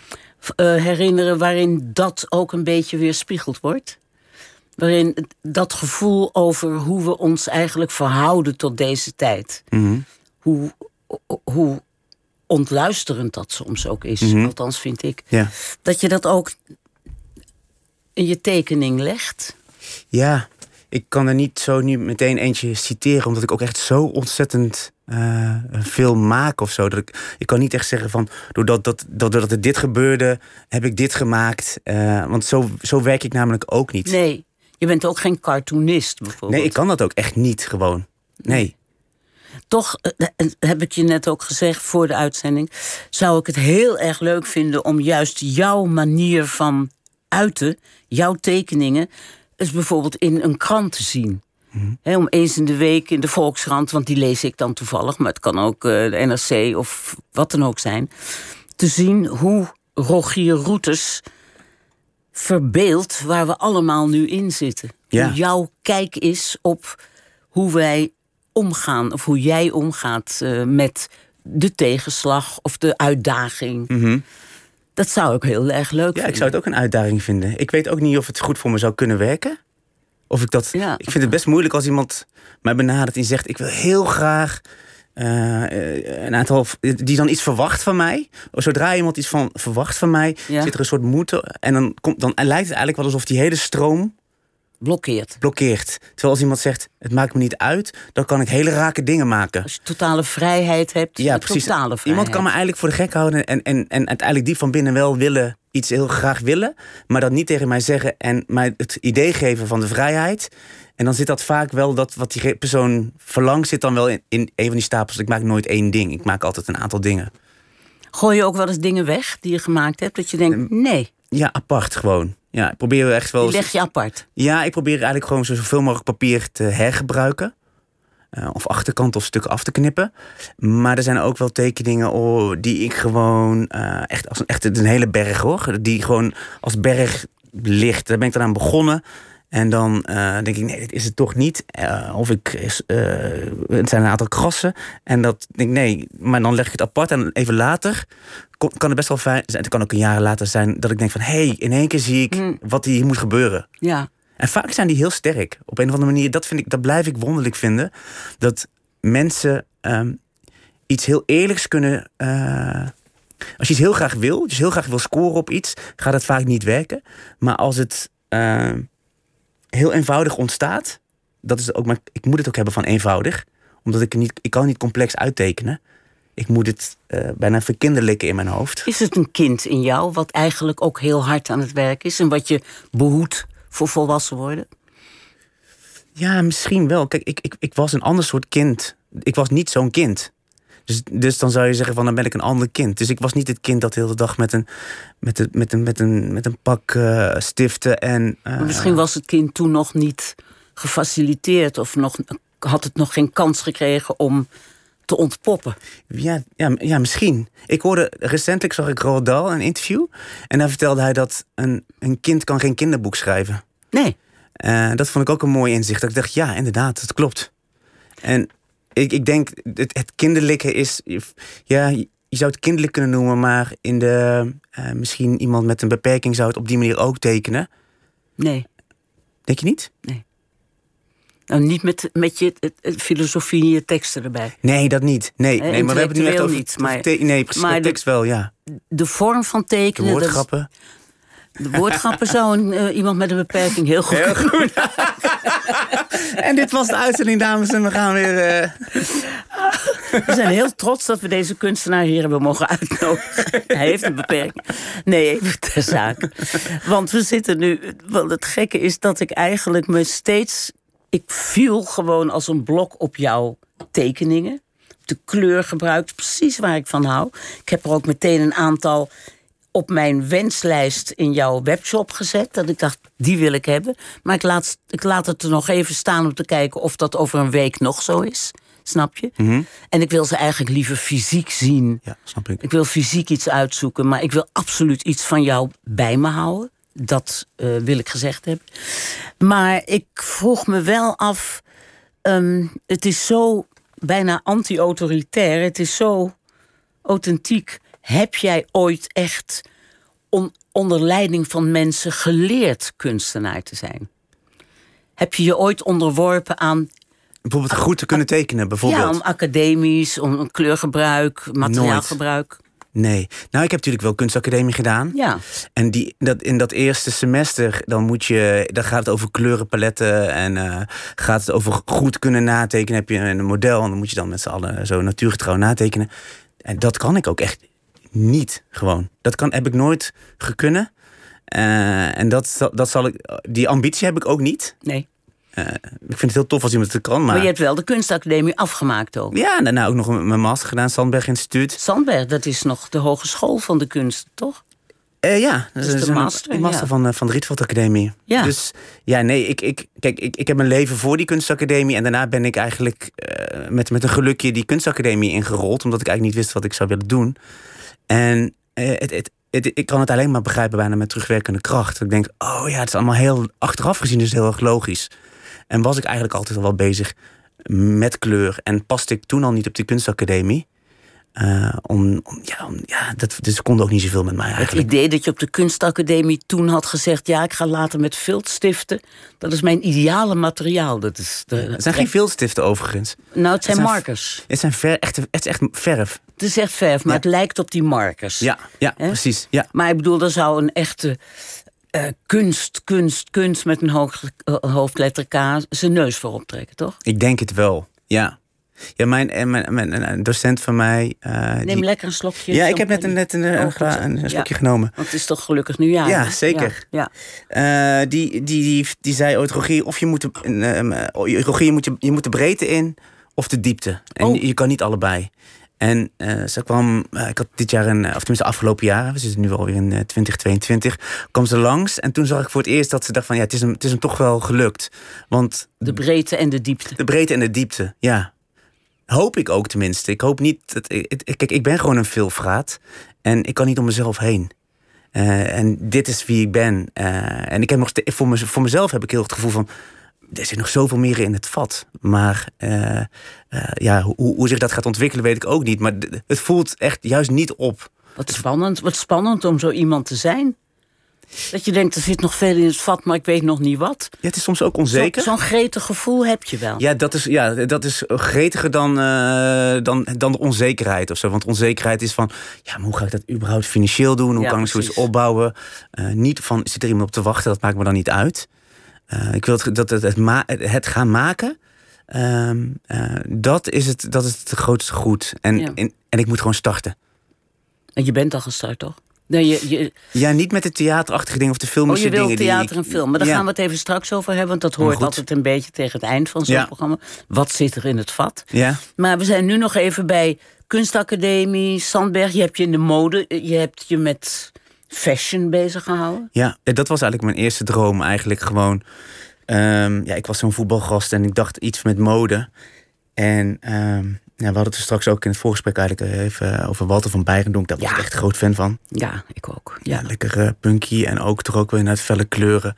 eh, herinneren waarin dat ook een beetje weerspiegeld wordt? Waarin dat gevoel over hoe we ons eigenlijk verhouden tot deze tijd. Mhm. Hoe, hoe ontluisterend dat soms ook is, Mhm. althans vind ik. Ja. Dat je dat ook in je tekening legt. Ja, ik kan er niet zo nu meteen eentje citeren, omdat ik ook echt zo ontzettend eh, veel maak of zo. Dat ik, ik kan niet echt zeggen van, doordat, dat, dat, doordat er dit gebeurde, heb ik dit gemaakt. Eh, want zo, zo werk ik namelijk ook niet. Nee, je bent ook geen cartoonist bijvoorbeeld. Nee, ik kan dat ook echt niet gewoon. Nee. Toch eh, heb ik je net ook gezegd voor de uitzending. Zou ik het heel erg leuk vinden om juist jouw manier van uiten, jouw tekeningen, eens bijvoorbeeld in een krant te zien. Om eens in de week in de Volkskrant, want die lees ik dan toevallig, maar het kan ook eh, de NRC of wat dan ook zijn. Te zien hoe Rogier Roeters verbeeldt waar we allemaal nu in zitten. Ja. Hoe jouw kijk is op hoe wij omgaan, of hoe jij omgaat eh, met de tegenslag of de uitdaging. Dat zou ik heel erg leuk. Ja, vinden. ik zou het ook een uitdaging vinden. Ik weet ook niet of het goed voor me zou kunnen werken. Of ik dat. Ja. Ik vind het best moeilijk als iemand mij benadert en zegt: Ik wil heel graag. eh, een aantal. die dan iets verwacht van mij. Zodra iemand iets van verwacht van mij, Ja. zit er een soort moeite. En dan, komt, dan lijkt het eigenlijk wel alsof die hele stroom Blokkeert. blokkeert. Terwijl als iemand zegt: Het maakt me niet uit, dan kan ik hele rake dingen maken. Als je totale vrijheid hebt, Ja, precies. totale vrijheid. Iemand kan me eigenlijk voor de gek houden en, en, en uiteindelijk die van binnen wel willen, iets heel graag willen, maar dat niet tegen mij zeggen en mij het idee geven van de vrijheid. En dan zit dat vaak wel, dat wat die persoon verlangt, zit dan wel in, in een van die stapels. Ik maak nooit één ding, ik maak altijd een aantal dingen. Gooi je ook wel eens dingen weg die je gemaakt hebt, dat je denkt, Ehm, nee, Ja, apart gewoon. Ja, ik probeer echt wel. die leg je apart. Ja, ik probeer eigenlijk gewoon zo- zoveel mogelijk papier te hergebruiken. Eh, of achterkant of stukken af te knippen. Maar er zijn ook wel tekeningen oh, die ik gewoon eh, echt als een, echt een hele berg hoor. Die gewoon als berg ligt. Daar ben ik dan aan begonnen. En dan eh, denk ik, nee, dit is het toch niet. Eh, of ik, eh, het zijn een aantal krassen. En dat denk ik, nee, maar dan leg ik het apart. En even later kon- kan het best wel fijn zijn. Het kan ook een jaar later zijn dat ik denk van... hé, hey, in één keer zie ik Hmm. wat hier moet gebeuren. Ja, En vaak zijn die heel sterk. Op een of andere manier, dat, vind ik, dat blijf ik wonderlijk vinden. Dat mensen ehm, iets heel eerlijks kunnen. als je iets heel graag wil, dus heel graag wil scoren op iets, gaat het vaak niet werken. Maar als het ehm, heel eenvoudig ontstaat, dat is ook maar, ik moet het ook hebben van eenvoudig, omdat ik het niet, ik kan niet complex uittekenen. Ik moet het eh, bijna verkinderlijken in mijn hoofd. is het een kind in jou wat eigenlijk ook heel hard aan het werk is en wat je behoedt voor volwassen worden? Ja, misschien wel. Kijk, ik, ik, ik was een ander soort kind. Ik was niet zo'n kind. Dus, dus dan zou je zeggen van dan ben ik een ander kind. Dus ik was niet het kind dat de hele dag met een, met een, met een, met een, met een pak eh, stiften en... eh, misschien was het kind toen nog niet gefaciliteerd of nog, had het nog geen kans gekregen om te ontpoppen. ja, ja, ja, misschien. Ik hoorde, recentelijk zag ik Roald Dahl een interview. En daar vertelde hij dat een, een kind kan geen kinderboek schrijven. Nee, Eh, dat vond ik ook een mooi inzicht. Dat ik dacht, ja, inderdaad, dat klopt. En ik, ik denk, het, het kinderlijke is... Ja, je zou het kinderlijk kunnen noemen... maar in de, eh, misschien iemand met een beperking zou het op die manier ook tekenen. nee. Denk je niet? Nou, niet met, met je filosofie en je teksten erbij. Nee, dat niet. Nee, Eh, nee maar we hebben het nu echt over... niet, maar- nee, precies, maar de de- tekst wel, ja. De vorm van De tekenen... dat is- woordgrappen. De woordgrappen zou een, eh, iemand met een beperking heel goed kunnen. *laughs* En dit was de uitzending, dames. En we gaan weer... eh, We zijn heel trots dat we deze kunstenaar hier hebben mogen uitnodigen. Hij heeft een beperking. Nee, even ter zake. Want we zitten nu... Want het gekke is dat ik eigenlijk me steeds... Ik viel gewoon als een blok op jouw tekeningen. De kleur gebruikt, precies waar ik van hou. Ik heb er ook meteen een aantal op mijn wenslijst in jouw webshop gezet. Dat ik dacht, die wil ik hebben. Maar ik laat, ik laat het er nog even staan om te kijken of dat over een week nog zo is. Snap je? En ik wil ze eigenlijk liever fysiek zien. Ja, snap ik. Ik wil fysiek iets uitzoeken, maar ik wil absoluut iets van jou bij me houden. Dat eh, wil ik gezegd hebben. Maar ik vroeg me wel af. ehm, het is zo bijna anti-autoritair. Het is zo authentiek. Heb jij ooit echt on- onder leiding van mensen geleerd kunstenaar te zijn? Heb je je ooit onderworpen aan, Bijvoorbeeld goed te kunnen tekenen, bijvoorbeeld. ja, om academisch, om kleurgebruik, materiaalgebruik? Nee. Nou, ik heb natuurlijk wel kunstacademie gedaan. Ja. En die, dat, in dat eerste semester, dan, moet je, dan gaat het over kleurenpaletten en eh, gaat het over goed kunnen natekenen. Heb je een model en dan moet je dan met z'n allen zo natuurgetrouw natekenen. En dat kan ik ook echt niet, gewoon. Dat kan, heb ik nooit gekunnen. Eh, en dat, zal- dat zal ik, die ambitie heb ik ook niet. Nee. Eh, ik vind het heel tof als iemand het kan, maar... Maar je hebt wel de kunstacademie afgemaakt ook. Ja, en daarna ook nog mijn master gedaan, Sandberg Instituut. Sandberg, dat is nog de hogeschool van de kunst, toch? Eh, ja, dat is de master, een master ja. van, van de Rietveld Academie. Ja. Dus ja, nee, ik, ik, kijk, ik, ik heb een leven voor die kunstacademie. En daarna ben ik eigenlijk met, met een gelukje die kunstacademie ingerold. Omdat ik eigenlijk niet wist wat ik zou willen doen. En eh, het, het, het- ik kan het alleen maar begrijpen bijna met terugwerkende kracht. Ik denk, oh ja, het is allemaal heel achteraf gezien dus heel erg logisch. En was ik eigenlijk altijd al wel bezig met kleur. En paste ik toen al niet op de kunstacademie. Eh, om, om, ja, om, ja, dat, dus ze konden ook niet zoveel met mij Het eigenlijk. idee dat je op de kunstacademie toen had gezegd... ja, ik ga later met viltstiften. Dat is mijn ideale materiaal. Dat is de, Het zijn geen viltstiften overigens. Nou, het zijn het zijn- markers. Het, zijn ver, echt, het is echt verf. Het is echt verf, maar Ja. het lijkt op die markers. Ja, ja precies. Ja. Maar ik bedoel, er zou een echte eh, kunst, kunst, kunst met een hoog, eh, hoofdletter K... zijn neus voor optrekken, toch? Ik denk het wel. Ja. Ja, mijn, en mijn, mijn, een docent van mij. eh, Neem die- lekker een slokje. ja, ik heb net een, net een, een, Oh, een, Ja. slokje genomen. Want het is toch gelukkig nieuwjaar. Ja, hè? zeker. Ja, ja. Eh, die, die, die, die zei ooit, Rogier, of je moet, de, eh, eh, Rogier, je moet, je, je moet de breedte in of de diepte. En Oh. je, je kan niet allebei. En eh, ze kwam, eh, ik had dit jaar, een, of tenminste afgelopen jaar, we zitten nu alweer in eh, 2022, kwam ze langs. En toen zag ik voor het eerst dat ze dacht van, ja, het is hem, het is hem toch wel gelukt. Want De breedte en de diepte. de breedte en de diepte, ja. Hoop ik ook tenminste. Ik hoop niet dat. Ik, kijk, ik ben gewoon een veelvraat. En ik kan niet om mezelf heen. Eh, en dit is wie ik ben. Eh, en ik heb nog voor, me, voor mezelf heb ik heel het gevoel van. Er zit nog zoveel meer in het vat. Maar eh, ja, hoe, hoe zich dat gaat ontwikkelen, weet ik ook niet. Maar het voelt echt juist niet op. Wat spannend, wat spannend om zo iemand te zijn. Dat je denkt, er zit nog veel in het vat, maar ik weet nog niet wat. Ja, het is soms ook Zo- onzeker. Zo'n gretig gevoel heb je wel. Ja, dat is, ja, dat is gretiger dan, eh, dan, dan de onzekerheid of zo. Want onzekerheid is van, ja, maar hoe ga ik dat überhaupt financieel doen? Hoe Ja, kan ik zoiets opbouwen? Eh, niet van, zit er iemand op te wachten? Dat maakt me dan niet uit. Eh, ik wil het, dat het, het, gaan maken, ehm, eh, dat, is het, dat is het grootste goed. En, Ja. en, en ik moet gewoon starten. En je bent al gestart, toch? Nee, je, je, Ja, niet met de theaterachtige dingen of de oh, filmische je wil dingen. die theater en film. Maar daar Ja. gaan we het even straks over hebben. Want dat hoort altijd een beetje tegen het eind van zo'n Ja. programma. Wat zit er in het vat? Ja, Maar we zijn nu nog even bij Kunstacademie, Sandberg. Je hebt je in de mode, je hebt je met fashion bezig gehouden. Ja, dat was eigenlijk mijn eerste droom. Eigenlijk gewoon. ehm, ja, ik was zo'n voetbalgast en ik dacht iets met mode. En ehm, ja, we hadden het er straks ook in het voorgesprek eigenlijk even eh, over Walter van Beirendonk. Daar was Ja. ik echt een groot fan van. Ja, ik ook. Ja, Ja, lekker eh, punky en ook toch ook weer naar felle kleuren.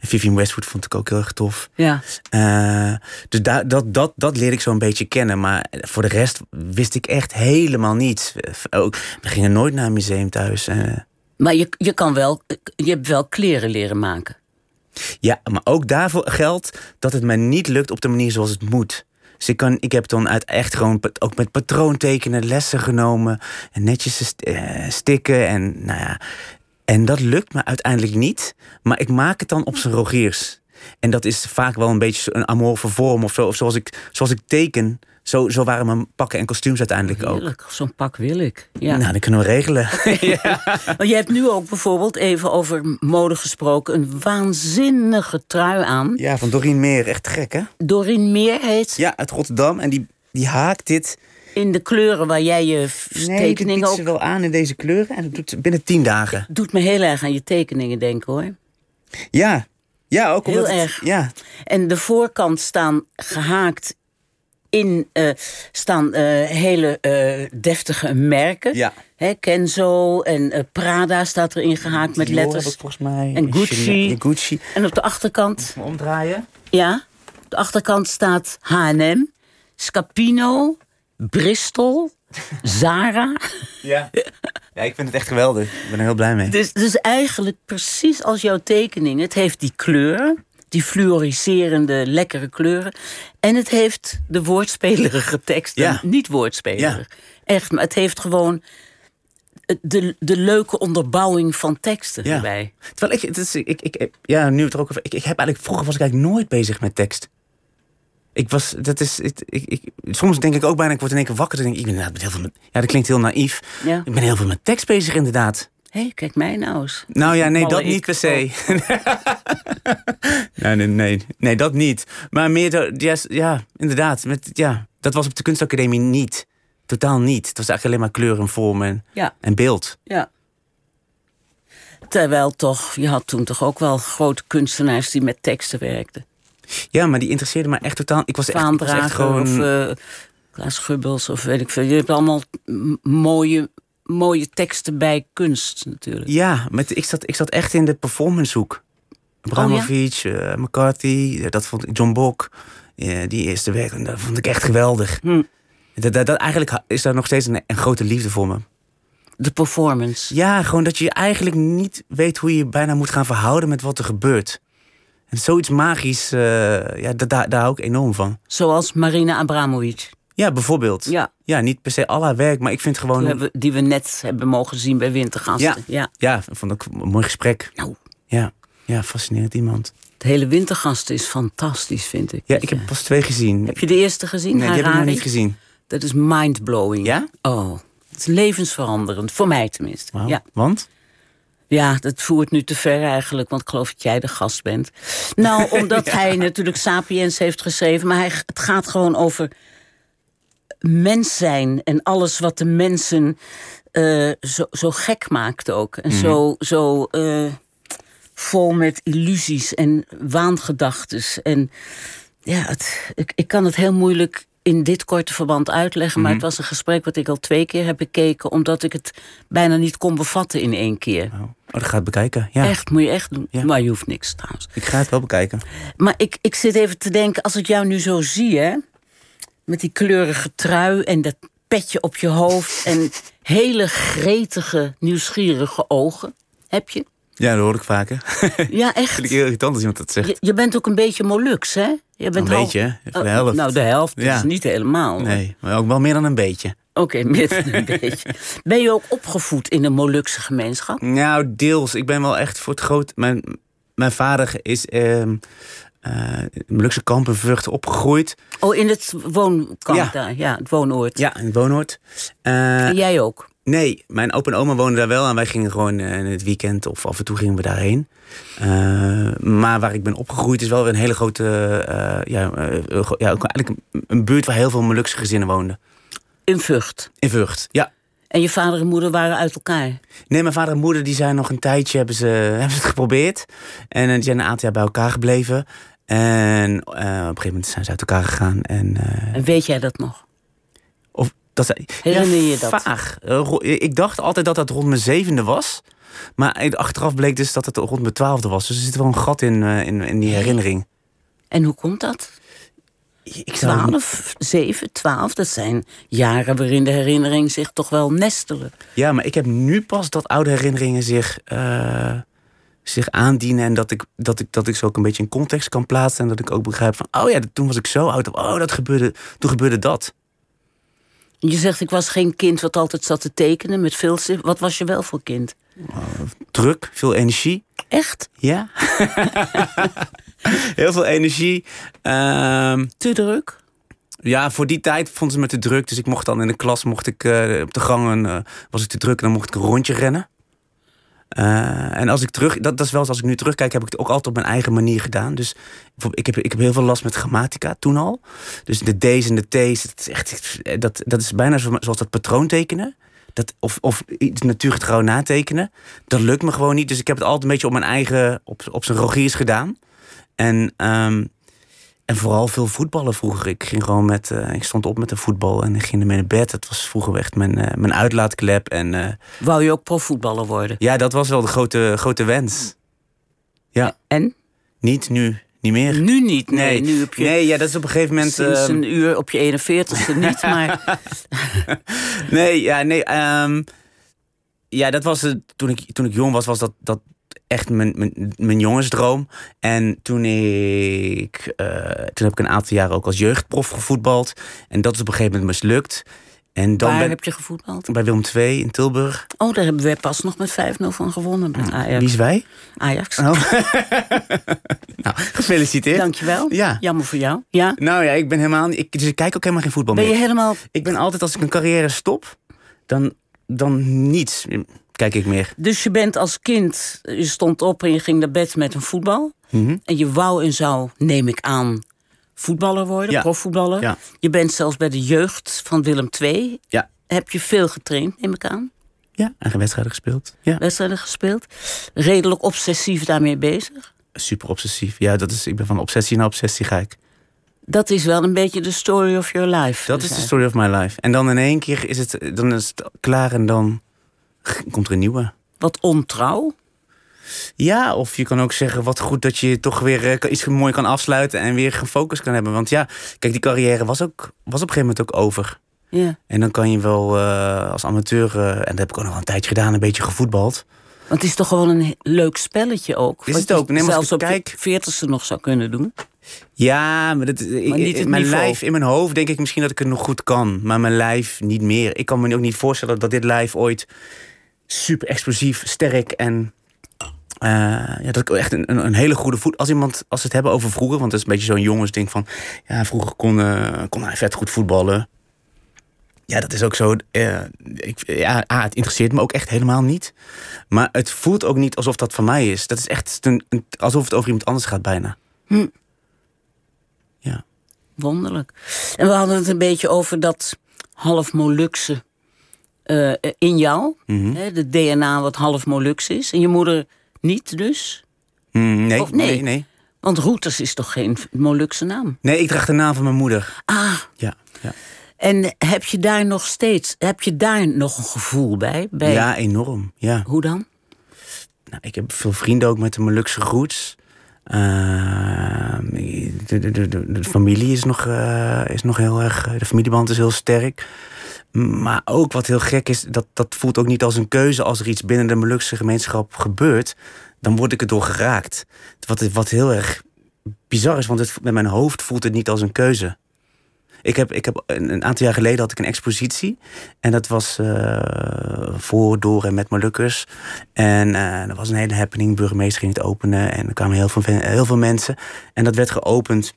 En Vivian Westwood vond ik ook heel erg tof. ja. Eh, dus daar dat, dat, dat leerde ik zo'n beetje kennen. Maar voor de rest wist ik echt helemaal niets. Eh, Ook, we gingen nooit naar een museum thuis. eh. Maar je, je kan wel, je hebt wel kleren leren maken. Ja, maar ook daarvoor geldt dat het mij niet lukt op de manier zoals het moet. Dus ik, kan, ik heb dan uit echt gewoon ook met patroontekenen lessen genomen. En netjes eh, stikken. En, nou ja, en dat lukt me uiteindelijk niet. Maar ik maak het dan op zijn Rogiers. En dat is vaak wel een beetje een amorfe vorm of zo. Of zoals ik, zoals ik teken. Zo, zo waren mijn pakken en kostuums uiteindelijk ook. Heerlijk, zo'n pak wil ik. Ja. Nou, dat kunnen we regelen. *laughs* *laughs* Maar je hebt nu ook bijvoorbeeld, even over mode gesproken... een waanzinnige trui aan. ja, van Doreen Meer. Echt gek, hè? Doreen Meer heet Ja, uit Rotterdam. En die, die haakt dit in de kleuren waar jij je Nee, tekeningen ook... ze wel aan in deze kleuren. En dat doet binnen tien dagen. doet me heel erg aan je tekeningen denken, hoor. Ja. Ja, ook Heel het- erg. ja. En de voorkant staan gehaakt in eh, staan eh, hele eh, deftige merken. Ja. Kenzo en Prada staat erin gehaakt met Dior letters. volgens mij. En Gucci. Chanel- Gucci. En op de achterkant, Omdraaien. ja, op de achterkant staat H&M, Scapino, Bristol, Zara. *laughs* Ja. ja, ik vind het echt geweldig. Ik ben er heel blij mee. Dus, dus eigenlijk precies als jouw tekening. Het heeft die kleuren, die fluoriserende, lekkere kleuren. En het heeft de woordspelerige teksten. Ja. Niet woordspelerig. Echt, maar het heeft gewoon de, de leuke onderbouwing van teksten Ja. erbij. Terwijl ik, het is, ik, ik, ja, nu het er ook over. Ik, ik heb eigenlijk, vroeger was ik eigenlijk nooit bezig met tekst. Ik was, dat is, ik, ik, ik- soms denk ik ook bijna, ik word in één keer wakker. Dan denk ik, ik ben inderdaad met heel veel met, ja, dat klinkt heel naïef. Ja. Ik ben heel veel met tekst bezig, inderdaad. Hé, kijk mij nou eens. Nou ja, nee, dat niet per se. *laughs* nee, nee, nee, nee, dat niet. Maar meer, de, ja, inderdaad. Met, ja, dat was op de kunstacademie niet. Totaal niet. Het was eigenlijk alleen maar kleur en vorm en, Ja, en beeld. ja. Terwijl toch, je had toen toch ook wel grote kunstenaars die met teksten werkten. Ja, maar die interesseerde me echt totaal. Ik was echt, ik was echt gewoon. of eh Klaas Gubbels of weet ik veel. Je hebt allemaal mooie, mooie teksten bij kunst natuurlijk. Ja, met, ik, zat, ik zat echt in de performancehoek. Abramovic, eh, McCarthy, eh, dat vond ik, John Bok. Ja, die eerste werk, dat vond ik echt geweldig. Hm. Dat, dat, dat, eigenlijk is daar nog steeds een, een grote liefde voor me. De performance. Ja, gewoon dat je eigenlijk niet weet hoe je je bijna moet gaan verhouden met wat er gebeurt. En zoiets magisch, eh, ja, da- daar, daar hou ik enorm van. Zoals Marina Abramovic. Ja, bijvoorbeeld. Ja, Ja, niet per se al haar werk, maar ik vind gewoon... die, we net hebben mogen zien bij Wintergasten. Ja. ja. Ja, vond ik een mooi gesprek. Nou, Ja, ja fascinerend iemand. het hele Wintergasten is fantastisch, vind ik. Ja, ik heb pas twee gezien. Heb je de eerste gezien? Nee, die heb ik nog niet gezien. Dat is mindblowing. Ja? Oh, het is levensveranderend. Voor mij tenminste. Ja. Want? Ja, dat voert nu te ver eigenlijk, want ik geloof dat jij de gast bent. Nou, *laughs* omdat hij natuurlijk Sapiens heeft geschreven, maar hij, het gaat gewoon over mens zijn en alles wat de mensen eh, zo, zo gek maakt ook. En zo, zo eh, vol met illusies en waangedachtes. En ja, het, ik, ik kan het heel moeilijk in dit korte verband uitleggen, maar het was een gesprek wat ik al twee keer heb bekeken, omdat ik het bijna niet kon bevatten in één keer. Oh, oh dat gaat bekijken. Ja, Echt, moet je echt doen. Ja. Maar je hoeft niks trouwens. ik ga het wel bekijken. Maar ik, ik zit even te denken, als ik jou nu zo zie, hè, met die kleurige trui en dat petje op je hoofd en hele gretige, nieuwsgierige ogen. Heb je? Ja, dat hoor ik vaker. Ja, echt. Vind ik heel irritant als iemand dat zegt. Je, je bent ook een beetje Molux, hè? Je bent Een beetje? De Oh, helft. Nou, de helft. Ja. is niet helemaal. Nee, maar ook wel meer dan een beetje. Oké, meer dan een *laughs* beetje. Ben je ook opgevoed in een Molukse gemeenschap? Nou, deels. Ik ben wel echt voor het groot... Mijn, mijn vader is ehm eh, Molukse kamp in Vught opgegroeid. Oh, in het woonkamp Ja. daar. Ja, het woonoord. Ja, in het Woonoord. Eh, En jij ook? Nee, mijn opa en oma woonden daar wel. En wij gingen gewoon eh, in het weekend of af en toe gingen we daarheen. Eh, maar waar ik ben opgegroeid is wel weer een hele grote... eh, ja, eh, ja, eigenlijk een, een buurt waar heel veel Molukse gezinnen woonden. In Vught. In Vught, ja. En je vader en moeder waren uit elkaar? Nee, mijn vader en moeder die zijn nog een tijdje hebben ze, *laughs* hebben ze het geprobeerd. En eh, die zijn een aantal jaar bij elkaar gebleven. En eh, op een gegeven moment zijn ze uit elkaar gegaan. En, eh, En weet jij dat nog? of, dat Herinner je dat? Vaag. Eh, Ik dacht altijd dat dat rond mijn zevende was. Maar achteraf bleek dus dat het rond mijn twaalfde was. Dus er zit wel een gat in, in, in die herinnering. En hoe komt dat? Ik zou- 12, 7, 12, dat zijn jaren waarin de herinnering zich toch wel nestelen. Ja, maar ik heb nu pas dat oude herinneringen zich, zich aandienen. En dat ik, dat, ik, dat ik ze ook een beetje in context kan plaatsen. En dat ik ook begrijp van, oh ja, toen was ik zo oud. Of, oh, dat gebeurde, toen gebeurde dat. Je zegt, ik was geen kind wat altijd zat te tekenen met veel... Wat was je wel voor kind? Druk, veel energie. Echt? Ja. *laughs* Heel veel energie. Ehm, Te druk? ja, voor die tijd vonden ze me te druk. Dus ik mocht dan in de klas, mocht ik eh, op de gangen, eh, was ik te druk. En dan mocht ik een rondje rennen. Eh, en als ik terug, dat, dat is wel eens als ik nu terugkijk, heb ik het ook altijd op mijn eigen manier gedaan. Dus ik heb, ik heb heel veel last met grammatica toen al. Dus de D's en de T's, dat is, echt, dat, dat is bijna zo- zoals dat patroon tekenen. Dat, of, of iets natuurgetrouw natekenen. Dat lukt me gewoon niet. Dus ik heb het altijd een beetje op mijn eigen, op, op zijn rogiers gedaan. En, ehm, en vooral veel voetballen vroeger. Ik ging gewoon met, eh, ik stond op met de voetbal en ik ging ermee naar bed. Dat was vroeger echt mijn, eh, mijn uitlaatklep. En eh, Wou je ook profvoetballer worden? ja, dat was wel de grote, grote wens. Ja, En? niet nu. niet meer. Nu niet, nee. Nu heb je nee, ja, dat is op een gegeven moment. sinds ehm, een uur op je 41ste niet, *laughs* maar Nee, ja, nee. ehm, ja, dat was het. Toen ik, toen ik jong was, was dat, dat echt mijn, mijn, mijn jongensdroom. En toen ik. eh, toen heb ik een aantal jaren ook als jeugdprof gevoetbald. En dat is op een gegeven moment mislukt. En dan waar ben heb je gevoetbald? bij Willem II in Tilburg. Oh, daar hebben we pas nog met 5-0 van gewonnen met Ajax. Wie is wij? Ajax. Oh. *laughs* nou, gefeliciteerd. Dankjewel. Ja. Jammer voor jou. Ja. Nou ja, ik ben helemaal. Ik, dus ik kijk ook helemaal geen voetbal Ben meer. je helemaal... Ik ben altijd, als ik een carrière stop, dan, dan niets kijk ik meer. Dus je bent als kind, je stond op en je ging naar bed met een voetbal. Mhm. En je wou en zou, neem ik aan, voetballer worden, Ja. profvoetballer. Ja. Je bent zelfs bij de jeugd van Willem II. Ja. Heb je veel getraind, neem ik aan? Ja, eigen wedstrijden gespeeld. Ja. Wedstrijden gespeeld. Redelijk obsessief daarmee bezig. Super obsessief. Ja, dat is, ik ben van obsessie naar obsessie ga ik. Dat is wel een beetje de story of your life. Dat Dus is de story of my life. En dan in één keer is het, dan is het klaar en dan *laughs* komt er een nieuwe. Wat ontrouw. Ja, of je kan ook zeggen, wat goed dat je toch weer eh, iets mooi kan afsluiten en weer gefocust kan hebben. Want ja, kijk, die carrière was, ook, was op een gegeven moment ook over. Ja. En dan kan je wel eh, als amateur, eh, en dat heb ik ook nog wel een tijdje gedaan, een beetje gevoetbald. Want het is toch gewoon een leuk spelletje ook. Is het ook? Nee, maar als zelfs ik op kijk- je veertigste nog zou kunnen doen. Ja, maar, dat, ik- niet het mijn niveau. lijf, in mijn hoofd denk ik misschien dat ik het nog goed kan. Maar mijn lijf niet meer. Ik kan me ook niet voorstellen dat dit lijf ooit super explosief, sterk en... eh, ja, dat ik echt een, een, hele goede voet... Als iemand, als ze het hebben over vroeger... Want dat is een beetje zo'n jongensding van... Ja, vroeger kon, eh, kon hij vet goed voetballen. Ja, dat is ook zo... eh, ik, ja, ah, het interesseert me ook echt helemaal niet. Maar het voelt ook niet alsof dat van mij is. Dat is echt een, een- alsof het over iemand anders gaat bijna. Hm. Ja. Wonderlijk. En we hadden het een beetje over dat half Molukse eh, in jou. Mhm. Hè, de DNA wat half Molux is. En je moeder niet dus. Mm, nee, Of nee? nee, nee. Want Roeters is toch geen Molukse naam? Nee, ik draag de naam van mijn moeder. Ah, Ja, ja. en heb je daar nog steeds, heb je daar nog een gevoel bij? bij ja enorm. Ja. Hoe dan? Nou, ik heb veel vrienden ook met de Molukse roots. Ehm, de, de, de, de, de familie is nog, eh, is nog heel erg... De familieband is heel sterk. Maar ook wat heel gek is, dat, dat voelt ook niet als een keuze... als er iets binnen de Molukse gemeenschap gebeurt... dan word ik er door geraakt. Wat, wat heel erg bizar is, want het, met mijn hoofd voelt het niet als een keuze. Ik heb, ik heb een, een aantal jaar geleden had ik een expositie. En dat was eh, voor, door en met Molukkers. En eh er was een hele happening. De burgemeester ging het openen. En er kwamen heel veel, heel veel mensen. En dat werd geopend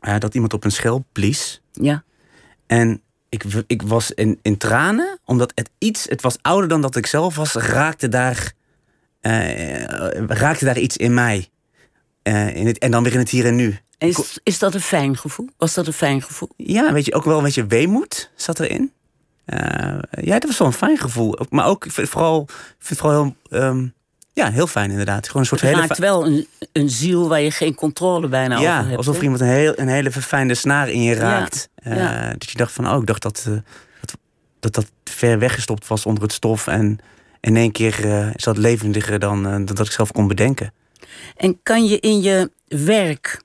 eh, dat iemand op een schelp blies. Ja. En ik, ik was in, in tranen, omdat het iets, het was ouder dan dat ik zelf was, raakte daar, eh, raakte daar iets in mij. Eh, in het, en dan weer in het hier en nu. Is, is dat een fijn gevoel? Was dat een fijn gevoel? Ja, weet je, ook wel een beetje weemoed zat erin. Eh, ja, dat was wel een fijn gevoel. Maar ook ik vind het vooral, ik vind het vooral heel, ehm, ja, heel fijn inderdaad. Gewoon een soort Het hele raakt fi- wel een, een ziel waar je geen controle bijna over ja, hebt. alsof iemand een, heel, een hele verfijnde snaar in je raakt. Eh, ja. Dat je dacht van, oh, ik dacht dat, eh, dat, dat dat ver weggestopt was onder het stof. En in één keer eh, is dat levendiger dan, dan dat ik zelf kon bedenken. En kan je in je werk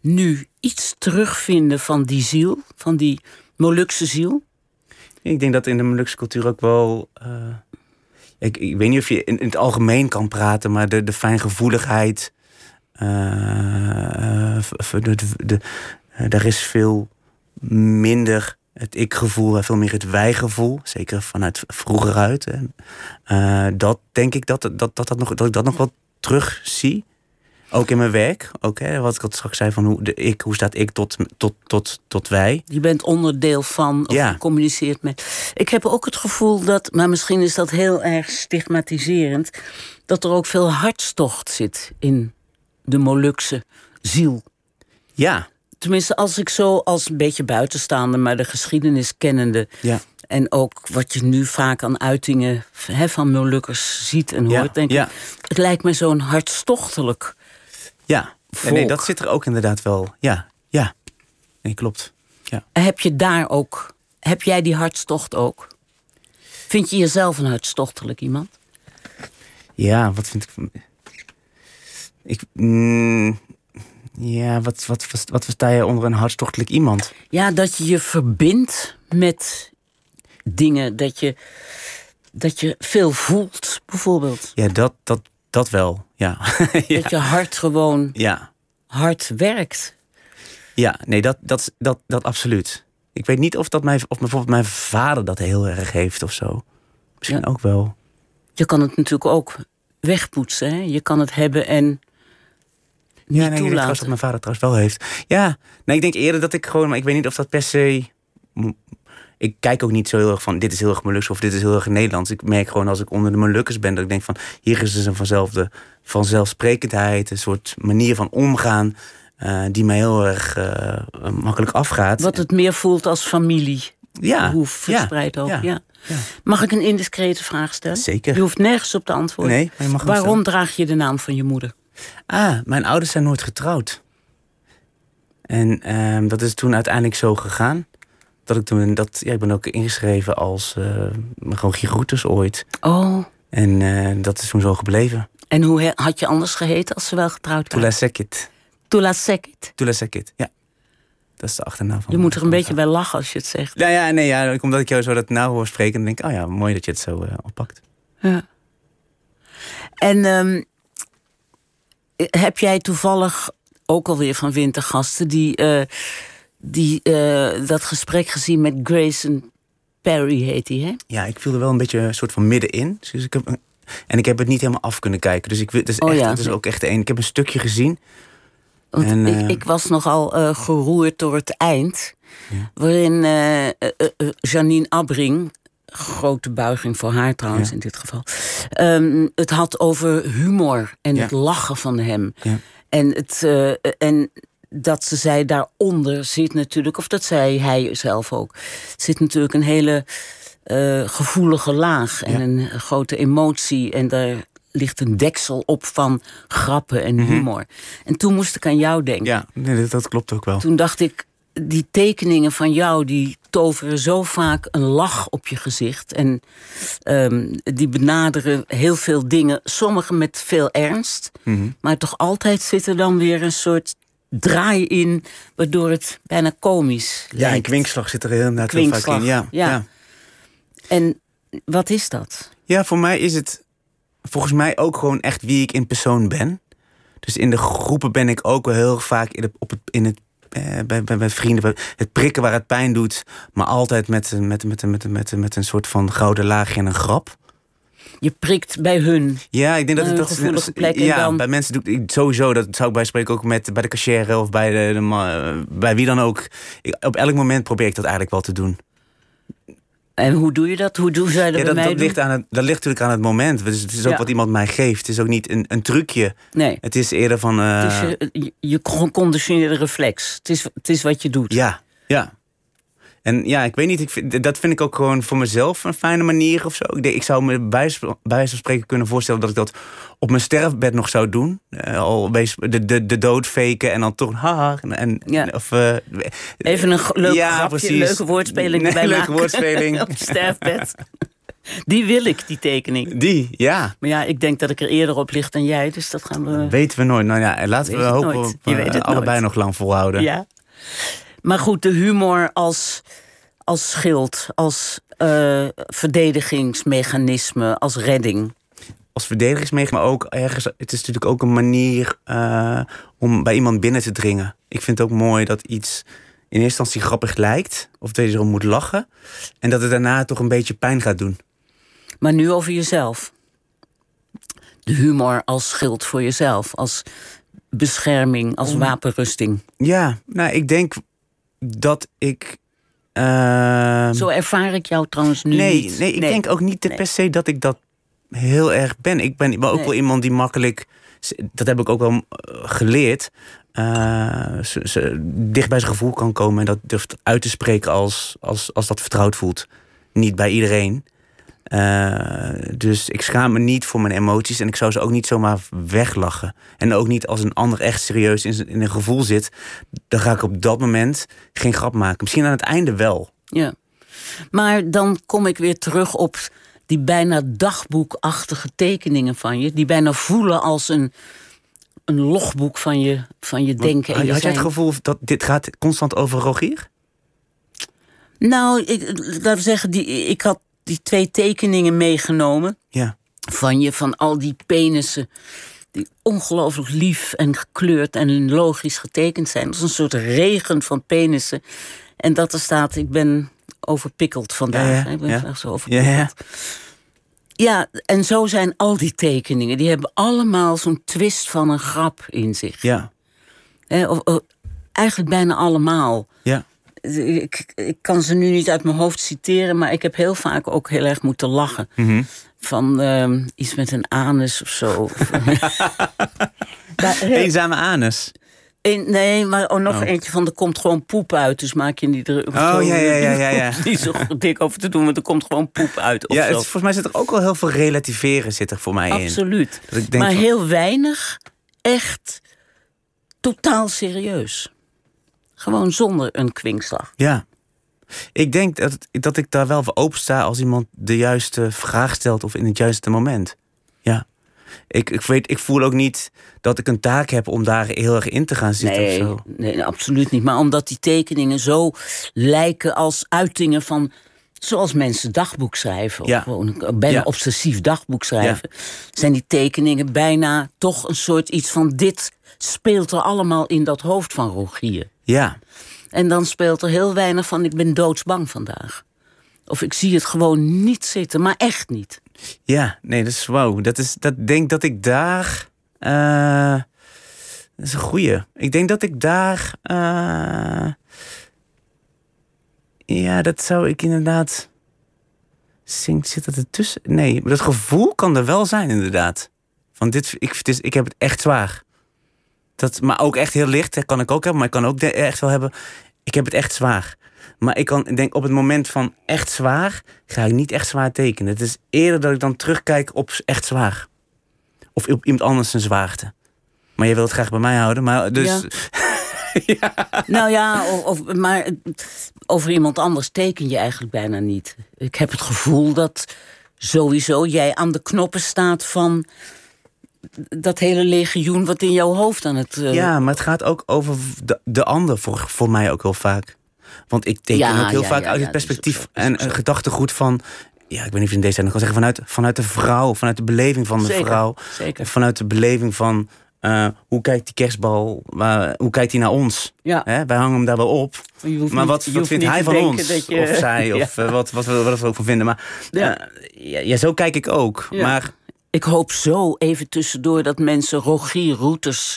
nu iets terugvinden van die ziel, van die Molukse ziel? Ik denk dat in de Molukse cultuur ook wel. Ik, ik weet niet of je in, in het algemeen kan praten, maar de, de fijngevoeligheid. v- de, de, eh, daar is veel minder het ik-gevoel en veel meer het wij-gevoel. Zeker vanuit vroeger uit. Hè. Dat denk ik dat, dat, dat, dat, nog, dat ik dat nog wel terug zie. Ook in mijn werk. Ook, hè, wat ik al straks zei van hoe, de ik, hoe staat ik tot, tot, tot, tot wij. Je bent onderdeel van of Ja. communiceert met. Ik heb ook het gevoel dat, maar misschien is dat heel erg stigmatiserend, dat er ook veel hartstocht zit in de Molukse ziel. Ja, Tenminste, als ik zo als een beetje buitenstaande, maar de geschiedenis kennende. ja. En ook wat je nu vaak aan uitingen van Molukkers ziet en hoort, Ja, denk ja. ik. Het lijkt me zo'n hartstochtelijk. Ja, nee, dat zit er ook inderdaad wel. Ja, ja. Nee, klopt. Ja. Heb je daar ook, heb jij die hartstocht ook? Vind je jezelf een hartstochtelijk iemand? Ja, wat vind ik. Ik, mm, Ja, wat, wat, wat, wat versta je onder een hartstochtelijk iemand? Ja, dat je je verbindt met dingen. Dat je, dat je veel voelt, bijvoorbeeld. Ja, dat, dat, dat wel, ja. *laughs* ja. Dat je hart gewoon Ja, hard werkt. ja nee, dat, dat, dat, dat absoluut. Ik weet niet of, dat mijn, of bijvoorbeeld mijn vader dat heel erg heeft of zo. Misschien Ja. ook wel. Je kan het natuurlijk ook wegpoetsen. Hè? Je kan het hebben en niet Ja, nee, ik denk trouwens dat mijn vader trouwens wel heeft. Ja, nee, ik denk eerder dat ik gewoon, maar ik weet niet of dat per se. Ik kijk ook niet zo heel erg van dit is heel erg Molukse of dit is heel erg Nederlands. Ik merk gewoon als ik onder de Molukkers ben dat ik denk van hier is dus een vanzelfde vanzelfsprekendheid, een soort manier van omgaan eh, die mij heel erg eh, makkelijk afgaat. Wat het meer voelt als familie. ja, Hoe verspreid ja, ook. Ja. ja. ja. Mag ik een indiscrete vraag stellen? Zeker. Je hoeft nergens op te antwoorden. Nee, maar je mag Waarom draag je de naam van je moeder? Ah, mijn ouders zijn nooit getrouwd. En ehm, dat is toen uiteindelijk zo gegaan. Dat ik toen, dat, ja, ik ben ook ingeschreven als uh, gewoon Gigroetes ooit. Oh, En eh, dat is toen zo gebleven. en hoe had je anders geheten als ze wel getrouwd Tula waren? Sekit. Tula Sekit. Tula Sekit, ja. Dat is de achternaam van Je moet er een beetje bij lachen als je het zegt. Ja, ja, nee, ja, omdat ik jou zo dat nou hoor spreken, dan denk ik, oh ja, mooi dat je het zo eh, oppakt. Ja. En ehm, heb jij toevallig ook alweer van wintergasten die, eh, die eh, dat gesprek gezien met Grayson Perry heet hij, hè? Ja, ik viel er wel een beetje een soort van middenin. Dus ik heb, en ik heb het niet helemaal af kunnen kijken. Dus ik, wil- het is, Oh echt, ja. het is ook echt één. Ik heb een stukje gezien. Want En, ik, eh, ik was nogal eh, geroerd door het eind. Waarin eh, eh, Janine Abbring, grote buiging voor haar trouwens Ja. in dit geval, ehm, het had over humor en Ja. het lachen van hem. Ja. En, het, en dat ze zei daaronder zit natuurlijk, of dat zei hij zelf ook, zit natuurlijk een hele eh, gevoelige laag en Ja. een grote emotie. En daar ligt een deksel op van grappen en humor. En toen moest ik aan jou denken. Mhm. Ja, nee, dat, dat klopt ook wel. Toen dacht ik, die tekeningen van jou, die toveren zo vaak een lach op je gezicht. En ehm, die benaderen heel veel dingen, sommige met veel ernst. Mhm. Maar toch altijd zit er dan weer een soort draai in, waardoor het bijna komisch Ja, lijkt. kwinkslag zit er inderdaad heel vaak in. Ja, ja. ja. En wat is dat? ja, voor mij is het volgens mij ook gewoon echt wie ik in persoon ben. Dus in de groepen ben ik ook wel heel vaak in, de, op het, in het, eh, bij, bij, bij vrienden, het prikken waar het pijn doet, maar altijd met, met, met, met, met, met een soort van gouden laagje en een grap. Je prikt bij hun. Ja, ik denk dat het dat gevoelige plek Ja, dan- bij mensen doe ik sowieso. Dat zou ik bij spreken ook met bij de cashier of bij de, bij wie dan ook. Ik- op elk moment probeer ik dat eigenlijk wel te doen. En hoe doe je dat? Hoe doen zij dat Ja, bij dat, mij dat, ligt aan het, dat ligt natuurlijk aan het moment. Dus het is ook Ja. wat iemand mij geeft. Het is ook niet een, een trucje. Nee. Het is eerder van. Het is je, je, je geconditioneerde reflex. Het is, het is wat je doet. Ja, ja. En ja, ik weet niet, ik vind, dat vind ik ook gewoon voor mezelf een fijne manier of zo. Ik, denk, ik zou me bij bij wijze van spreken kunnen voorstellen dat ik dat op mijn sterfbed nog zou doen. Eh, al de, de, de dood faken en dan toch haha. En, Ja. of, eh, Even een leuk Ja, grapje, precies. leuke woordspeling *laughs* Nee, erbij leuke maken. woordspeling. *laughs* Op sterfbed. Die wil ik, die tekening. die, ja. Maar ja, ik denk dat ik er eerder op ligt dan jij. Dus dat gaan we... Weten we nooit. Nou ja, laten we hopen op, eh, allebei nooit. nog lang volhouden. Ja. Maar goed, de humor als, als schild, als eh, verdedigingsmechanisme, als redding. Als verdedigingsmechanisme, maar ook ergens... Het is natuurlijk ook een manier eh, om bij iemand binnen te dringen. Ik vind het ook mooi dat iets in eerste instantie grappig lijkt. Of dat je erom moet lachen. En dat het daarna toch een beetje pijn gaat doen. Maar nu over jezelf. De humor als schild voor jezelf, als bescherming, als wapenrusting. Ja, nou, ik denk dat ik... eh, Zo ervaar ik jou trouwens nu nee, niet. nee, ik denk ook niet Nee. per se dat ik dat heel erg ben. Ik ben ook Nee. wel iemand die makkelijk... Dat heb ik ook wel eh, geleerd. eh, ze, ze dicht bij zijn gevoel kan komen en dat durft uit te spreken als, als, als dat vertrouwd voelt. Niet bij iedereen. Eh, dus ik schaam me niet voor mijn emoties en ik zou ze ook niet zomaar weglachen. En ook niet als een ander echt serieus in, in een gevoel zit, dan ga ik op dat moment geen grap maken. Misschien aan het einde wel. Ja. Maar dan kom ik weer terug op die bijna dagboekachtige tekeningen van je. Die bijna voelen als een, een logboek van je, van je denken. en Had, je had jij het gevoel dat dit gaat constant over Rogier? Nou, ik, laten we zeggen, die, ik had die twee tekeningen meegenomen Ja. van je, van al die penissen. Die ongelooflijk lief en gekleurd en logisch getekend zijn. Dat is een soort regen van penissen. En dat er staat, ik ben overpikkeld vandaag. Ja, ja, Ik ben ja. vandaag zo Ja, overpikkeld. ja. Ja, en zo zijn al die tekeningen. Die hebben allemaal zo'n twist van een grap in zich. Ja. Of- eigenlijk bijna allemaal. Ja. Ik, ik kan ze nu niet uit mijn hoofd citeren, maar ik heb heel vaak ook heel erg moeten lachen. Mhm. Van ehm, iets met een anus of zo. *laughs* Heel- Eenzame anus. een- nee, maar ook nog Oh. eentje van er komt gewoon poep uit, dus maak je niet druk. Oh, ja, ja, ja, ja, ja. *laughs* Niet zo dik over te doen, want er komt gewoon poep uit. Of Ja, het, volgens mij zit er ook wel heel veel relativeren zit er voor mij in. Absoluut. Ik denk maar van- heel weinig echt totaal serieus. Gewoon zonder een kwinkslag. Ja. Ik denk dat, dat ik daar wel voor open sta als iemand de juiste vraag stelt of in het juiste moment. Ja. Ik, ik, weet, ik voel ook niet dat ik een taak heb om daar heel erg in te gaan zitten Nee, of zo. nee, absoluut niet. Maar omdat die tekeningen zo lijken als uitingen van. Zoals mensen dagboek schrijven, Ja. of gewoon bijna Ja. obsessief dagboek schrijven, zijn die tekeningen bijna toch een soort iets van dit speelt er allemaal in dat hoofd van Rogier. Ja. En dan speelt er heel weinig van ik ben doodsbang vandaag. Of ik zie het gewoon niet zitten, maar echt niet. Ja, nee, dat is wow. Dat is, dat denk dat ik daar. eh, dat is een goeie. Ik denk dat ik daar. eh, ja, dat zou ik inderdaad. Zink, zit dat ertussen? Nee, maar dat gevoel kan er wel zijn, inderdaad. Van dit, ik, het is, ik heb het echt zwaar. Dat, maar ook echt heel licht, hè, kan ik ook hebben. Maar ik kan ook de- echt wel hebben. Ik heb het echt zwaar. Maar ik kan, denk op het moment van echt zwaar, ga ik niet echt zwaar tekenen. Het is eerder dat ik dan terugkijk op echt zwaar. Of op iemand anders zijn zwaarte. Maar je wilt het graag bij mij houden. Maar dus. Ja. *laughs* Nou ja, of, of- maar over iemand anders teken je eigenlijk bijna niet. Ik heb het gevoel dat sowieso jij aan de knoppen staat van dat hele legioen wat in jouw hoofd aan het. eh, Ja, maar het gaat ook over de, de ander voor, voor mij ook heel vaak. Want ik teken Ja, ook heel ja, vaak ja, uit het ook perspectief zo, is en een gedachtegoed van. Ja, ik weet niet of je in deze zin kan zeggen. Vanuit, vanuit de vrouw, vanuit de beleving van de Zeker, vrouw. zeker. Vanuit de beleving van. eh, hoe kijkt die kerstbal? waar- hoe kijkt hij naar ons? Ja. Hè, wij hangen hem daar wel op. Maar wat, wat vindt hij van ons? je- Of zij? Of *laughs* eh, wat, wat, we wat we er ook van vinden. Maar Ja. eh, zo kijk ik ook. Maar Ik hoop zo even tussendoor dat mensen Rogier Routers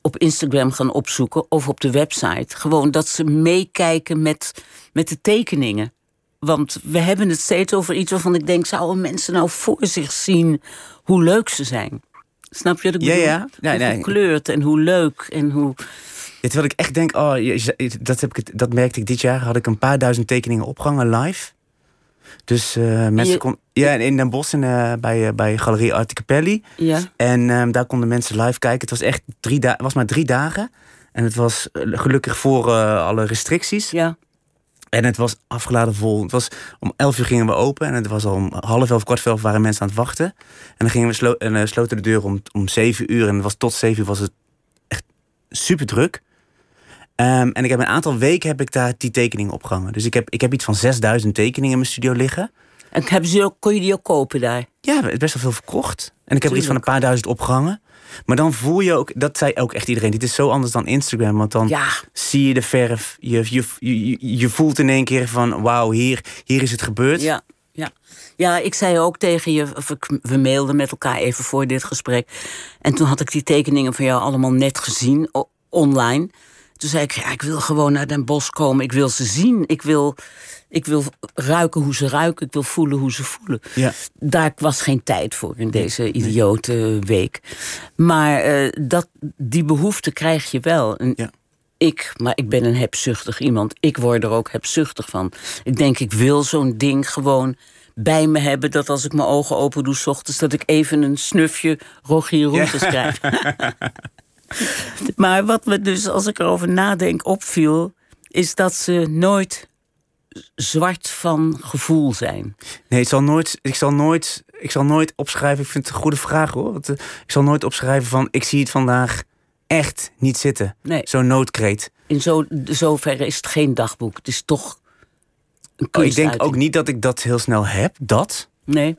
op Instagram gaan opzoeken of op de website. Gewoon dat ze meekijken met, met de tekeningen. Want we hebben het steeds over iets waarvan ik denk: zouden mensen nou voor zich zien hoe leuk ze zijn? Snap je wat ik Ja, bedoel? ja. Nee, hoe gekleurd en hoe leuk en hoe. Ja, terwijl ik echt denk, oh, dat, heb ik, dat merkte ik dit jaar. Had ik een paar duizend tekeningen opgehangen live. Dus eh, mensen je- kon, ja, in Den Bosch in, eh, bij, eh, bij Galerie Arte Capelli. Ja, En ehm, daar konden mensen live kijken. Het was echt drie dagen, was maar drie dagen. En het was gelukkig voor alle restricties. ja. En het was afgeladen vol. Het was om 11 uur gingen we open. En het was al om half elf, kwart voor elf waren mensen aan het wachten. En dan gingen we slo en, sloten de deur om, om 7 uur. En het was tot 7 uur was het echt super druk. Ehm, en ik heb een aantal weken heb ik daar die tekeningen opgehangen. Dus ik heb, ik heb iets van 6000 tekeningen in mijn studio liggen. En hebben ze ook, kon je die ook kopen daar? Ja, best wel veel verkocht. En ik heb er iets van een paar duizend opgehangen. Maar dan voel je ook, dat zei ook echt iedereen. Dit is zo anders dan Instagram. Want dan Ja. zie je de verf. Je, je, je, je voelt in één keer van wauw, hier, hier is het gebeurd. Ja, ja. ja, ik zei ook tegen je, of ik- we mailden met elkaar even voor dit gesprek. En toen had ik die tekeningen van jou allemaal net gezien, online. Toen zei ik, ja, ik wil gewoon naar Den Bosch komen. Ik wil ze zien. Ik wil, ik wil ruiken hoe ze ruiken. Ik wil voelen hoe ze voelen. Ja. Daar was geen tijd voor in deze idiote week. Maar eh, dat, die behoefte krijg je wel. En Ja. ik, maar ik ben een hebzuchtig iemand. Ik word er ook hebzuchtig van. Ik denk, ik wil zo'n ding gewoon bij me hebben... dat als ik mijn ogen open doe s ochtends... dat ik even een snufje Rogier Roeters krijg. *laughs* maar wat me dus, als ik erover nadenk, opviel... is dat ze nooit zwart van gevoel zijn. Nee, het zal nooit, ik zal nooit ik zal nooit opschrijven. Ik vind het een goede vraag hoor. Want, eh, ik zal nooit opschrijven van ik zie het vandaag echt niet zitten. Nee. Zo'n noodkreet. In zo, zoverre is het geen dagboek. Het is toch een Oh, ik denk ook niet dat ik dat heel snel heb. Dat. Nee,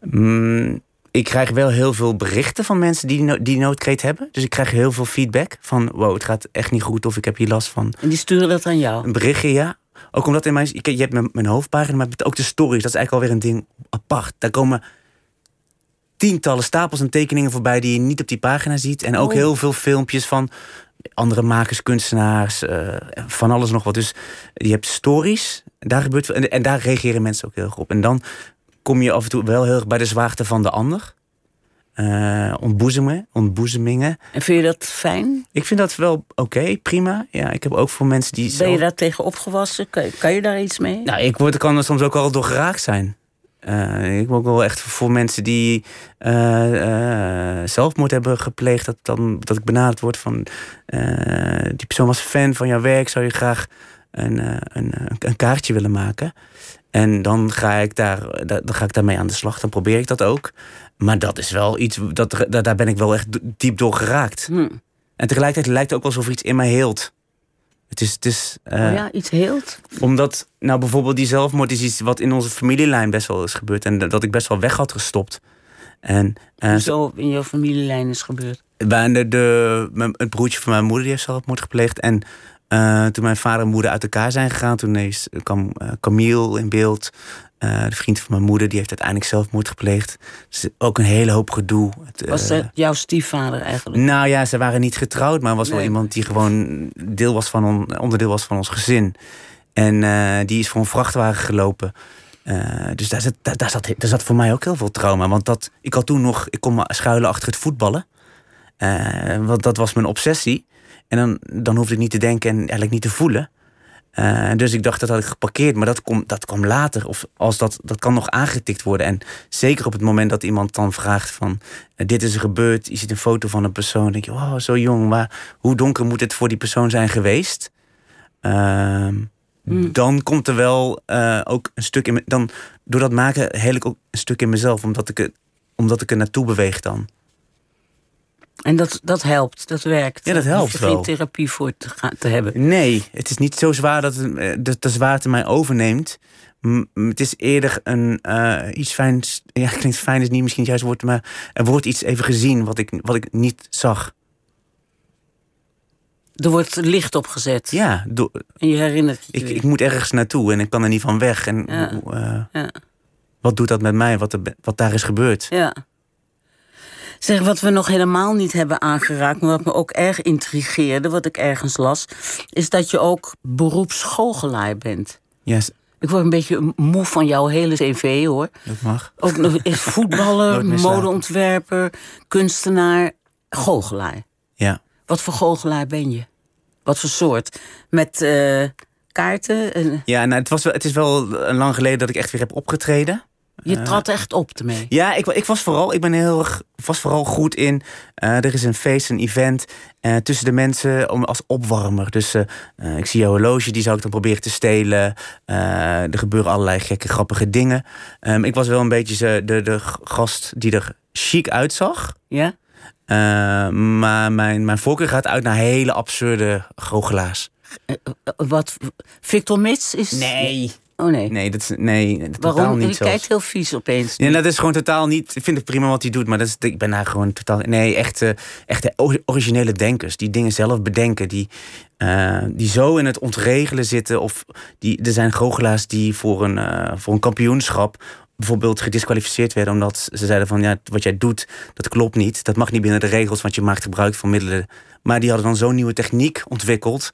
mm, ik krijg wel heel veel berichten van mensen die no- die noodkreet hebben. Dus ik krijg heel veel feedback van wow, het gaat echt niet goed of ik heb hier last van. en die sturen dat aan jou. Een berichtje, ja. Ook omdat in mijn, je hebt mijn, mijn hoofdpagina, maar ook de stories. Dat is eigenlijk alweer een ding apart. Daar komen tientallen stapels en tekeningen voorbij die je niet op die pagina ziet. En ook Oh. heel veel filmpjes van andere makers, kunstenaars, eh, van alles nog wat. Dus je hebt stories, daar gebeurt veel- en, en daar reageren mensen ook heel erg op. En dan kom je af en toe wel heel erg bij de zwaarte van de ander. Eh ontboezemen, ontboezemingen. En vind je dat fijn? Ik vind dat wel oké, prima. Ja, ik heb ook voor mensen die. Ben je daar tegen opgewassen? Kan, kan je daar iets mee? nou, ik word, kan er soms ook al door geraakt zijn. Eh, ik word wel echt voor mensen die eh, zelfmoord hebben gepleegd, dat, dan, dat ik benaderd word van die persoon was fan van jouw werk, zou je graag een, een, een kaartje willen maken. En dan ga, ik daar, da- dan ga ik daarmee aan de slag, dan probeer ik dat ook. Maar dat is wel iets, dat, daar daar ben ik wel echt diep door geraakt. Hm. En tegelijkertijd lijkt het ook alsof iets in mij heelt. Het is, het is, eh, oh ja, iets heelt? omdat, nou bijvoorbeeld die zelfmoord is iets wat in onze familielijn best wel is gebeurd. En dat ik best wel weg had gestopt. En eh, Zo in jouw familielijn is gebeurd. bij de, de, mijn, het broertje van mijn moeder die heeft zelfmoord gepleegd. En eh, toen mijn vader en moeder uit elkaar zijn gegaan, toen is, kwam eh, Camille in beeld. Eh, de vriend van mijn moeder, die heeft uiteindelijk zelfmoord gepleegd. Dus ook een hele hoop gedoe. Het, Was eh, dat jouw stiefvader eigenlijk? nou ja, ze waren niet getrouwd, maar was wel Nee. iemand die gewoon deel was van on- onderdeel was van ons gezin. En eh, die is voor een vrachtwagen gelopen. Eh, dus daar zat, daar, daar, zat, daar zat voor mij ook heel veel trauma. Want dat, ik had toen nog, ik kon me schuilen achter het voetballen. Eh, want dat was mijn obsessie. En dan, dan hoefde ik niet te denken en eigenlijk niet te voelen. Eh, dus ik dacht dat had ik geparkeerd, maar dat, kom, dat kwam later. Of als dat, dat kan nog aangetikt worden. En zeker op het moment dat iemand dan vraagt van... eh, dit is er gebeurd, je ziet een foto van een persoon... dan denk je, oh, zo jong, maar hoe donker moet het voor die persoon zijn geweest? Ehm, Dan komt er wel eh, ook een stuk in... me- Dan, door dat maken heel ik ook een stuk in mezelf... omdat ik, het, omdat ik er naartoe beweeg dan. En dat, dat helpt, dat werkt. Ja, dat helpt je wel. geen therapie voor te, gaan, te hebben. Nee, het is niet zo zwaar dat het, eh, de, de zwaarte mij overneemt. Het is eerder een eh, iets fijns. Ja, *laughs* klinkt fijn is niet misschien het juiste woord, maar er wordt iets even gezien wat ik, wat ik niet zag. Er wordt licht opgezet. Ja, do- En je herinnert je ik, ik moet ergens naartoe en ik kan er niet van weg. En Ja. eh, Ja. wat doet dat met mij, wat, er, wat daar is gebeurd? Ja. Zeg, wat we nog helemaal niet hebben aangeraakt, maar wat me ook erg intrigeerde, wat ik ergens las, is dat je ook beroepsgoochelaar bent. Yes, Ik word een beetje moe van jouw hele cv hoor. dat mag. Ook nog *laughs* is voetballer, modeontwerper, kunstenaar, goochelaar. Ja. Wat voor goochelaar ben je? Wat voor soort? Met eh, kaarten? En Ja, nou, het, was wel, het is wel lang geleden dat ik echt weer heb opgetreden. Je trad echt op ermee. Ja, ik, ik was vooral, ik ben heel erg, was vooral goed in. eh, er is een feest, een event eh, tussen de mensen om, als opwarmer. Dus eh, eh, ik zie jouw horloge, die zou ik dan proberen te stelen. Eh, er gebeuren allerlei gekke, grappige dingen. Ehm, ik was wel een beetje de, de gast die er chic uitzag. Ja? Eh, maar mijn, mijn voorkeur gaat uit naar hele absurde goochelaars. Eh, Wat? Victor Mits is. Nee. Oh nee. Nee, dat is nee, totaal Waarom? niet Je zelfs. kijkt heel vies opeens. Ja, dat is gewoon totaal niet. Ik vind het prima wat hij doet, maar dat is, ik ben daar gewoon totaal. Nee, echte, echte o- originele denkers die dingen zelf bedenken, die, eh, die zo in het ontregelen zitten. Of die, er zijn goochelaars die voor een, eh, voor een kampioenschap bijvoorbeeld gedisqualificeerd werden omdat ze zeiden van ja, wat jij doet, dat klopt niet. Dat mag niet binnen de regels, want je maakt gebruik van middelen. Maar die hadden dan zo'n nieuwe techniek ontwikkeld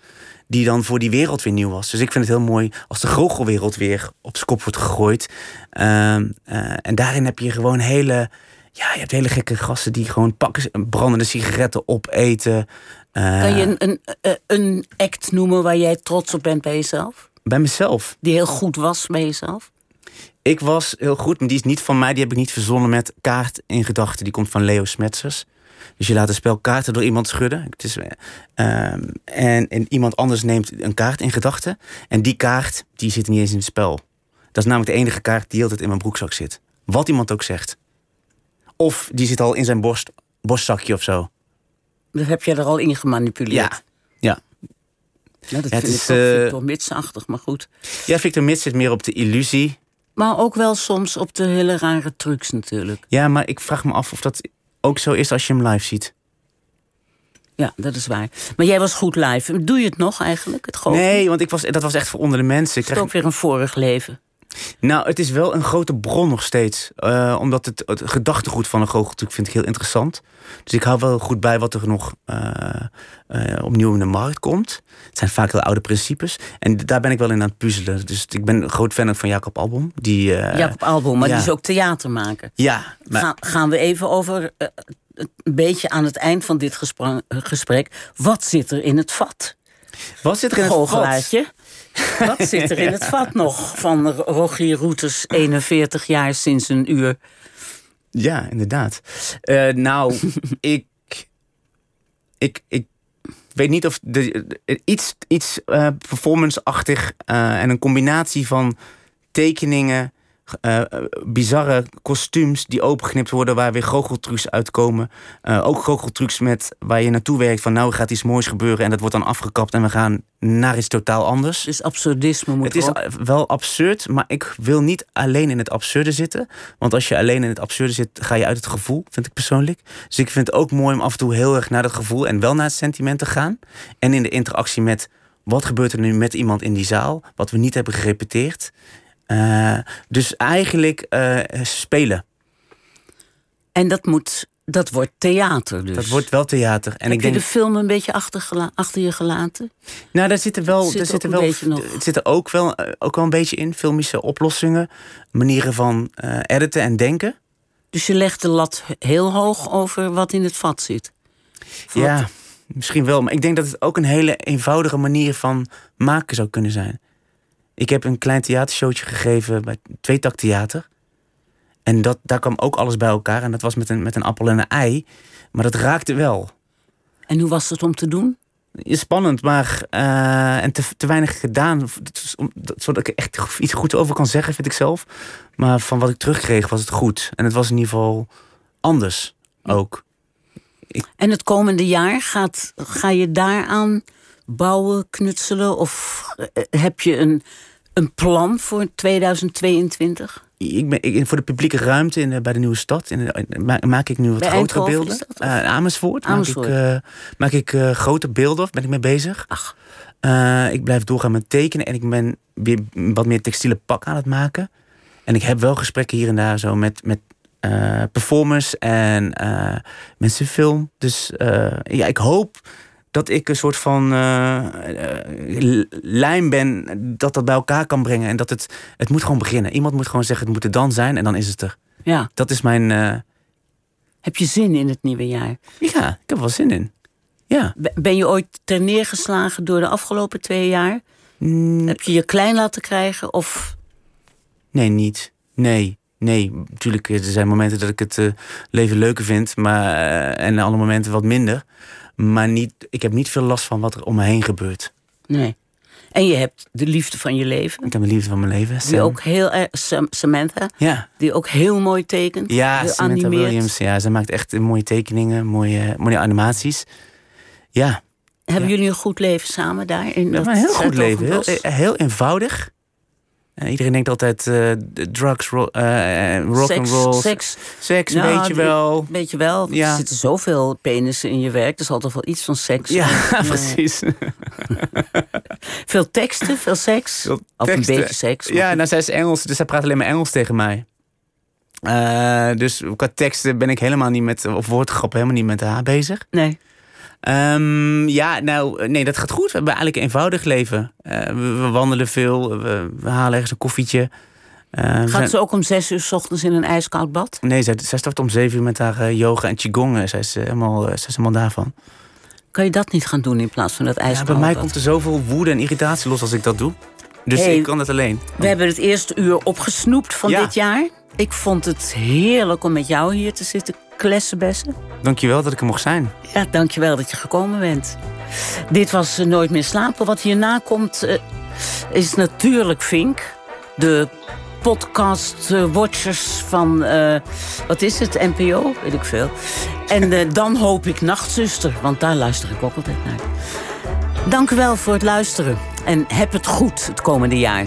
die dan voor die wereld weer nieuw was. Dus ik vind het heel mooi als de goochelwereld weer op zijn kop wordt gegooid. Ehm, eh, en daarin heb je gewoon hele, ja, je hebt hele gekke gasten die gewoon pakken brandende sigaretten opeten. Eh, Kan je een, een, eh, een act noemen waar jij trots op bent bij jezelf? Bij mezelf. Die heel goed was bij jezelf? Ik was heel goed, maar die is niet van mij. Die heb ik niet verzonnen met kaart in gedachten. Die komt van Leo Smetsers. Dus je laat een spel kaarten door iemand schudden. Het is, eh, ehm, en, en iemand anders neemt een kaart in gedachten. En die kaart, die zit niet eens in het spel. Dat is namelijk de enige kaart die altijd in mijn broekzak zit. Wat iemand ook zegt. Of die zit al in zijn borst, borstzakje of zo. Dat heb je er al in gemanipuleerd. Ja. Ja. Ja, dat Ja, vind is, ik Victor Mitsachtig, maar goed. Ja, Victor Mits zit meer op de illusie. Maar ook wel soms op de hele rare trucs natuurlijk. Ja, maar ik vraag me af of dat ook zo is als je hem live ziet. Ja, dat is waar. Maar jij was goed live. Doe je het nog eigenlijk, het? Nee, want ik was, dat was echt voor onder de mensen. Ik ook weer een vorig leven? Nou, het is wel een grote bron nog steeds. Eh, omdat het, het gedachtegoed van een goocheltruc vind ik heel interessant. Dus ik hou wel goed bij wat er nog eh, eh, opnieuw in de markt komt. Het zijn vaak heel oude principes. En daar ben ik wel in aan het puzzelen. Dus ik ben een groot fan van Jacob Albom. Die, Jacob Albom, maar ja. die is ook theatermaker. Ja, maar, Ga- gaan we even over een beetje aan het eind van dit gesprek. Wat zit er in het vat? wat zit er in het vat? Wat zit er in het vat *laughs* nog van Rogier Roeters, 41 jaar sinds een uur? Ja, inderdaad. Eh, nou, *laughs* ik, ik, ik weet niet of de, de- iets, iets eh, performance-achtig eh, en een combinatie van tekeningen, eh, eh, bizarre kostuums die opengeknipt worden waar weer goocheltrucs uitkomen. Eh, ook goocheltrucs met waar je naartoe werkt van nou gaat iets moois gebeuren en dat wordt dan afgekapt en we gaan naar iets totaal anders. Dus absurdisme moet Het is wel absurd, maar ik wil niet alleen in het absurde zitten. Want als je alleen in het absurde zit, ga je uit het gevoel, vind ik persoonlijk. Dus ik vind het ook mooi om af en toe heel erg naar dat gevoel en wel naar het sentiment te gaan. En in de interactie met wat gebeurt er nu met iemand in die zaal, wat we niet hebben gerepeteerd. Eh, dus eigenlijk eh, spelen. En dat, moet, dat wordt theater dus. Dat wordt wel theater. En Heb ik denk, je de film een beetje achter je gelaten? nou, daar zitten wel, Zit daar zitten een wel, het zit er ook wel, eh, ook wel een beetje in, filmische oplossingen, manieren van editen en denken. Dus je legt de lat heel hoog over wat in het vat zit. Ja, misschien wel. Maar ik denk dat het ook een hele eenvoudige manier van maken zou kunnen zijn. Ik heb een klein theatershowtje gegeven bij Tweetak Theater. En dat, daar kwam ook alles bij elkaar. En dat was met een, met een appel en een ei. Maar dat raakte wel. En hoe was het om te doen? Spannend, maar eh, en te, te weinig gedaan. Zodat ik er echt iets goed over kan zeggen, vind ik zelf. Maar van wat ik terugkreeg was het goed. En het was in ieder geval anders ook. En het komende jaar, gaat, ga je daaraan bouwen, knutselen? Of eh, heb je een, een plan voor 2022? ik ben, ik, voor de publieke ruimte in, bij de Nieuwe Stad in, maak ik nu wat Bij grotere beelden. of? Eh, Amersfoort, Amersfoort. maak ik, eh, maak ik grote beelden, of ben ik mee bezig. Ach. Ik blijf doorgaan met tekenen en ik ben weer wat meer textiele pak aan het maken. En ik heb wel gesprekken hier en daar zo met, met performers en mensen film. Dus ja, ik hoop dat ik een soort van eh, eh, lijm ben dat dat bij elkaar kan brengen. En dat het, het moet gewoon beginnen. Iemand moet gewoon zeggen, het moet er dan zijn en dan is het er. Ja. Dat is mijn, eh, Heb je zin in het nieuwe jaar? ja, ik heb wel zin in. Ja. Ben je ooit ter neergeslagen door de afgelopen twee jaar? Mm, Heb je je klein laten krijgen? Of Nee, niet. Nee, nee. Natuurlijk, er zijn momenten dat ik het leven leuker vind. Maar, en alle momenten wat minder. Maar niet, ik heb niet veel last van wat er om me heen gebeurt. nee? En je hebt de liefde van je leven. Ik heb de liefde van mijn leven. Die ook heel Samantha, Ja, die ook heel mooi tekent. ja heel Samantha animeert. Williams. Ja, ze maakt echt mooie tekeningen, mooie, mooie animaties. Ja, Hebben Ja. jullie een goed leven samen daar? In dat een heel goed leven. Heel eenvoudig. En iedereen denkt altijd eh, drugs, ro eh, eh, rock and roll, Seks, seks, Nou, beetje wel. weet je wel. Ja. Er zitten zoveel penissen in je werk. Er zal toch wel iets van seks Ja, *laughs* precies. *laughs* Veel teksten, veel seks. Veel Of een beetje seks. Ja, nou, zij is Engels, dus zij praat alleen maar Engels tegen mij. Eh, dus qua teksten ben ik helemaal niet met, of woordgrappen helemaal niet met haar bezig. Nee. Ehm, ja, nou, nee, dat gaat goed. We hebben eigenlijk een eenvoudig leven. Eh, we, we wandelen veel, we, we halen ergens een koffietje. Eh, we Gaat zijn- ze ook om zes uur 's ochtends in een ijskoud bad? Nee, zij, zij start om zeven uur met haar eh, yoga en qigong. Zij is, eh, helemaal, zij is helemaal daarvan. Kan je dat niet gaan doen in plaats van dat Ja, ijskoud bij mij bad? komt er zoveel woede en irritatie los als ik dat doe. Dus Hey. ik kan het alleen. We hebben het eerste uur opgesnoept van Ja. dit jaar. Ik vond het heerlijk om met jou hier te zitten klessenbessen. Dankjewel dat ik er mocht zijn. Ja, dankjewel dat je gekomen bent. Dit was eh, Nooit meer slapen. Wat hierna komt eh, is natuurlijk Vink. De podcast-watchers eh, van, wat is het, NPO? Weet ik veel. En *laughs* dan hoop ik Nachtzuster, want daar luister ik ook altijd naar. Dank u wel voor het luisteren en heb het goed het komende jaar.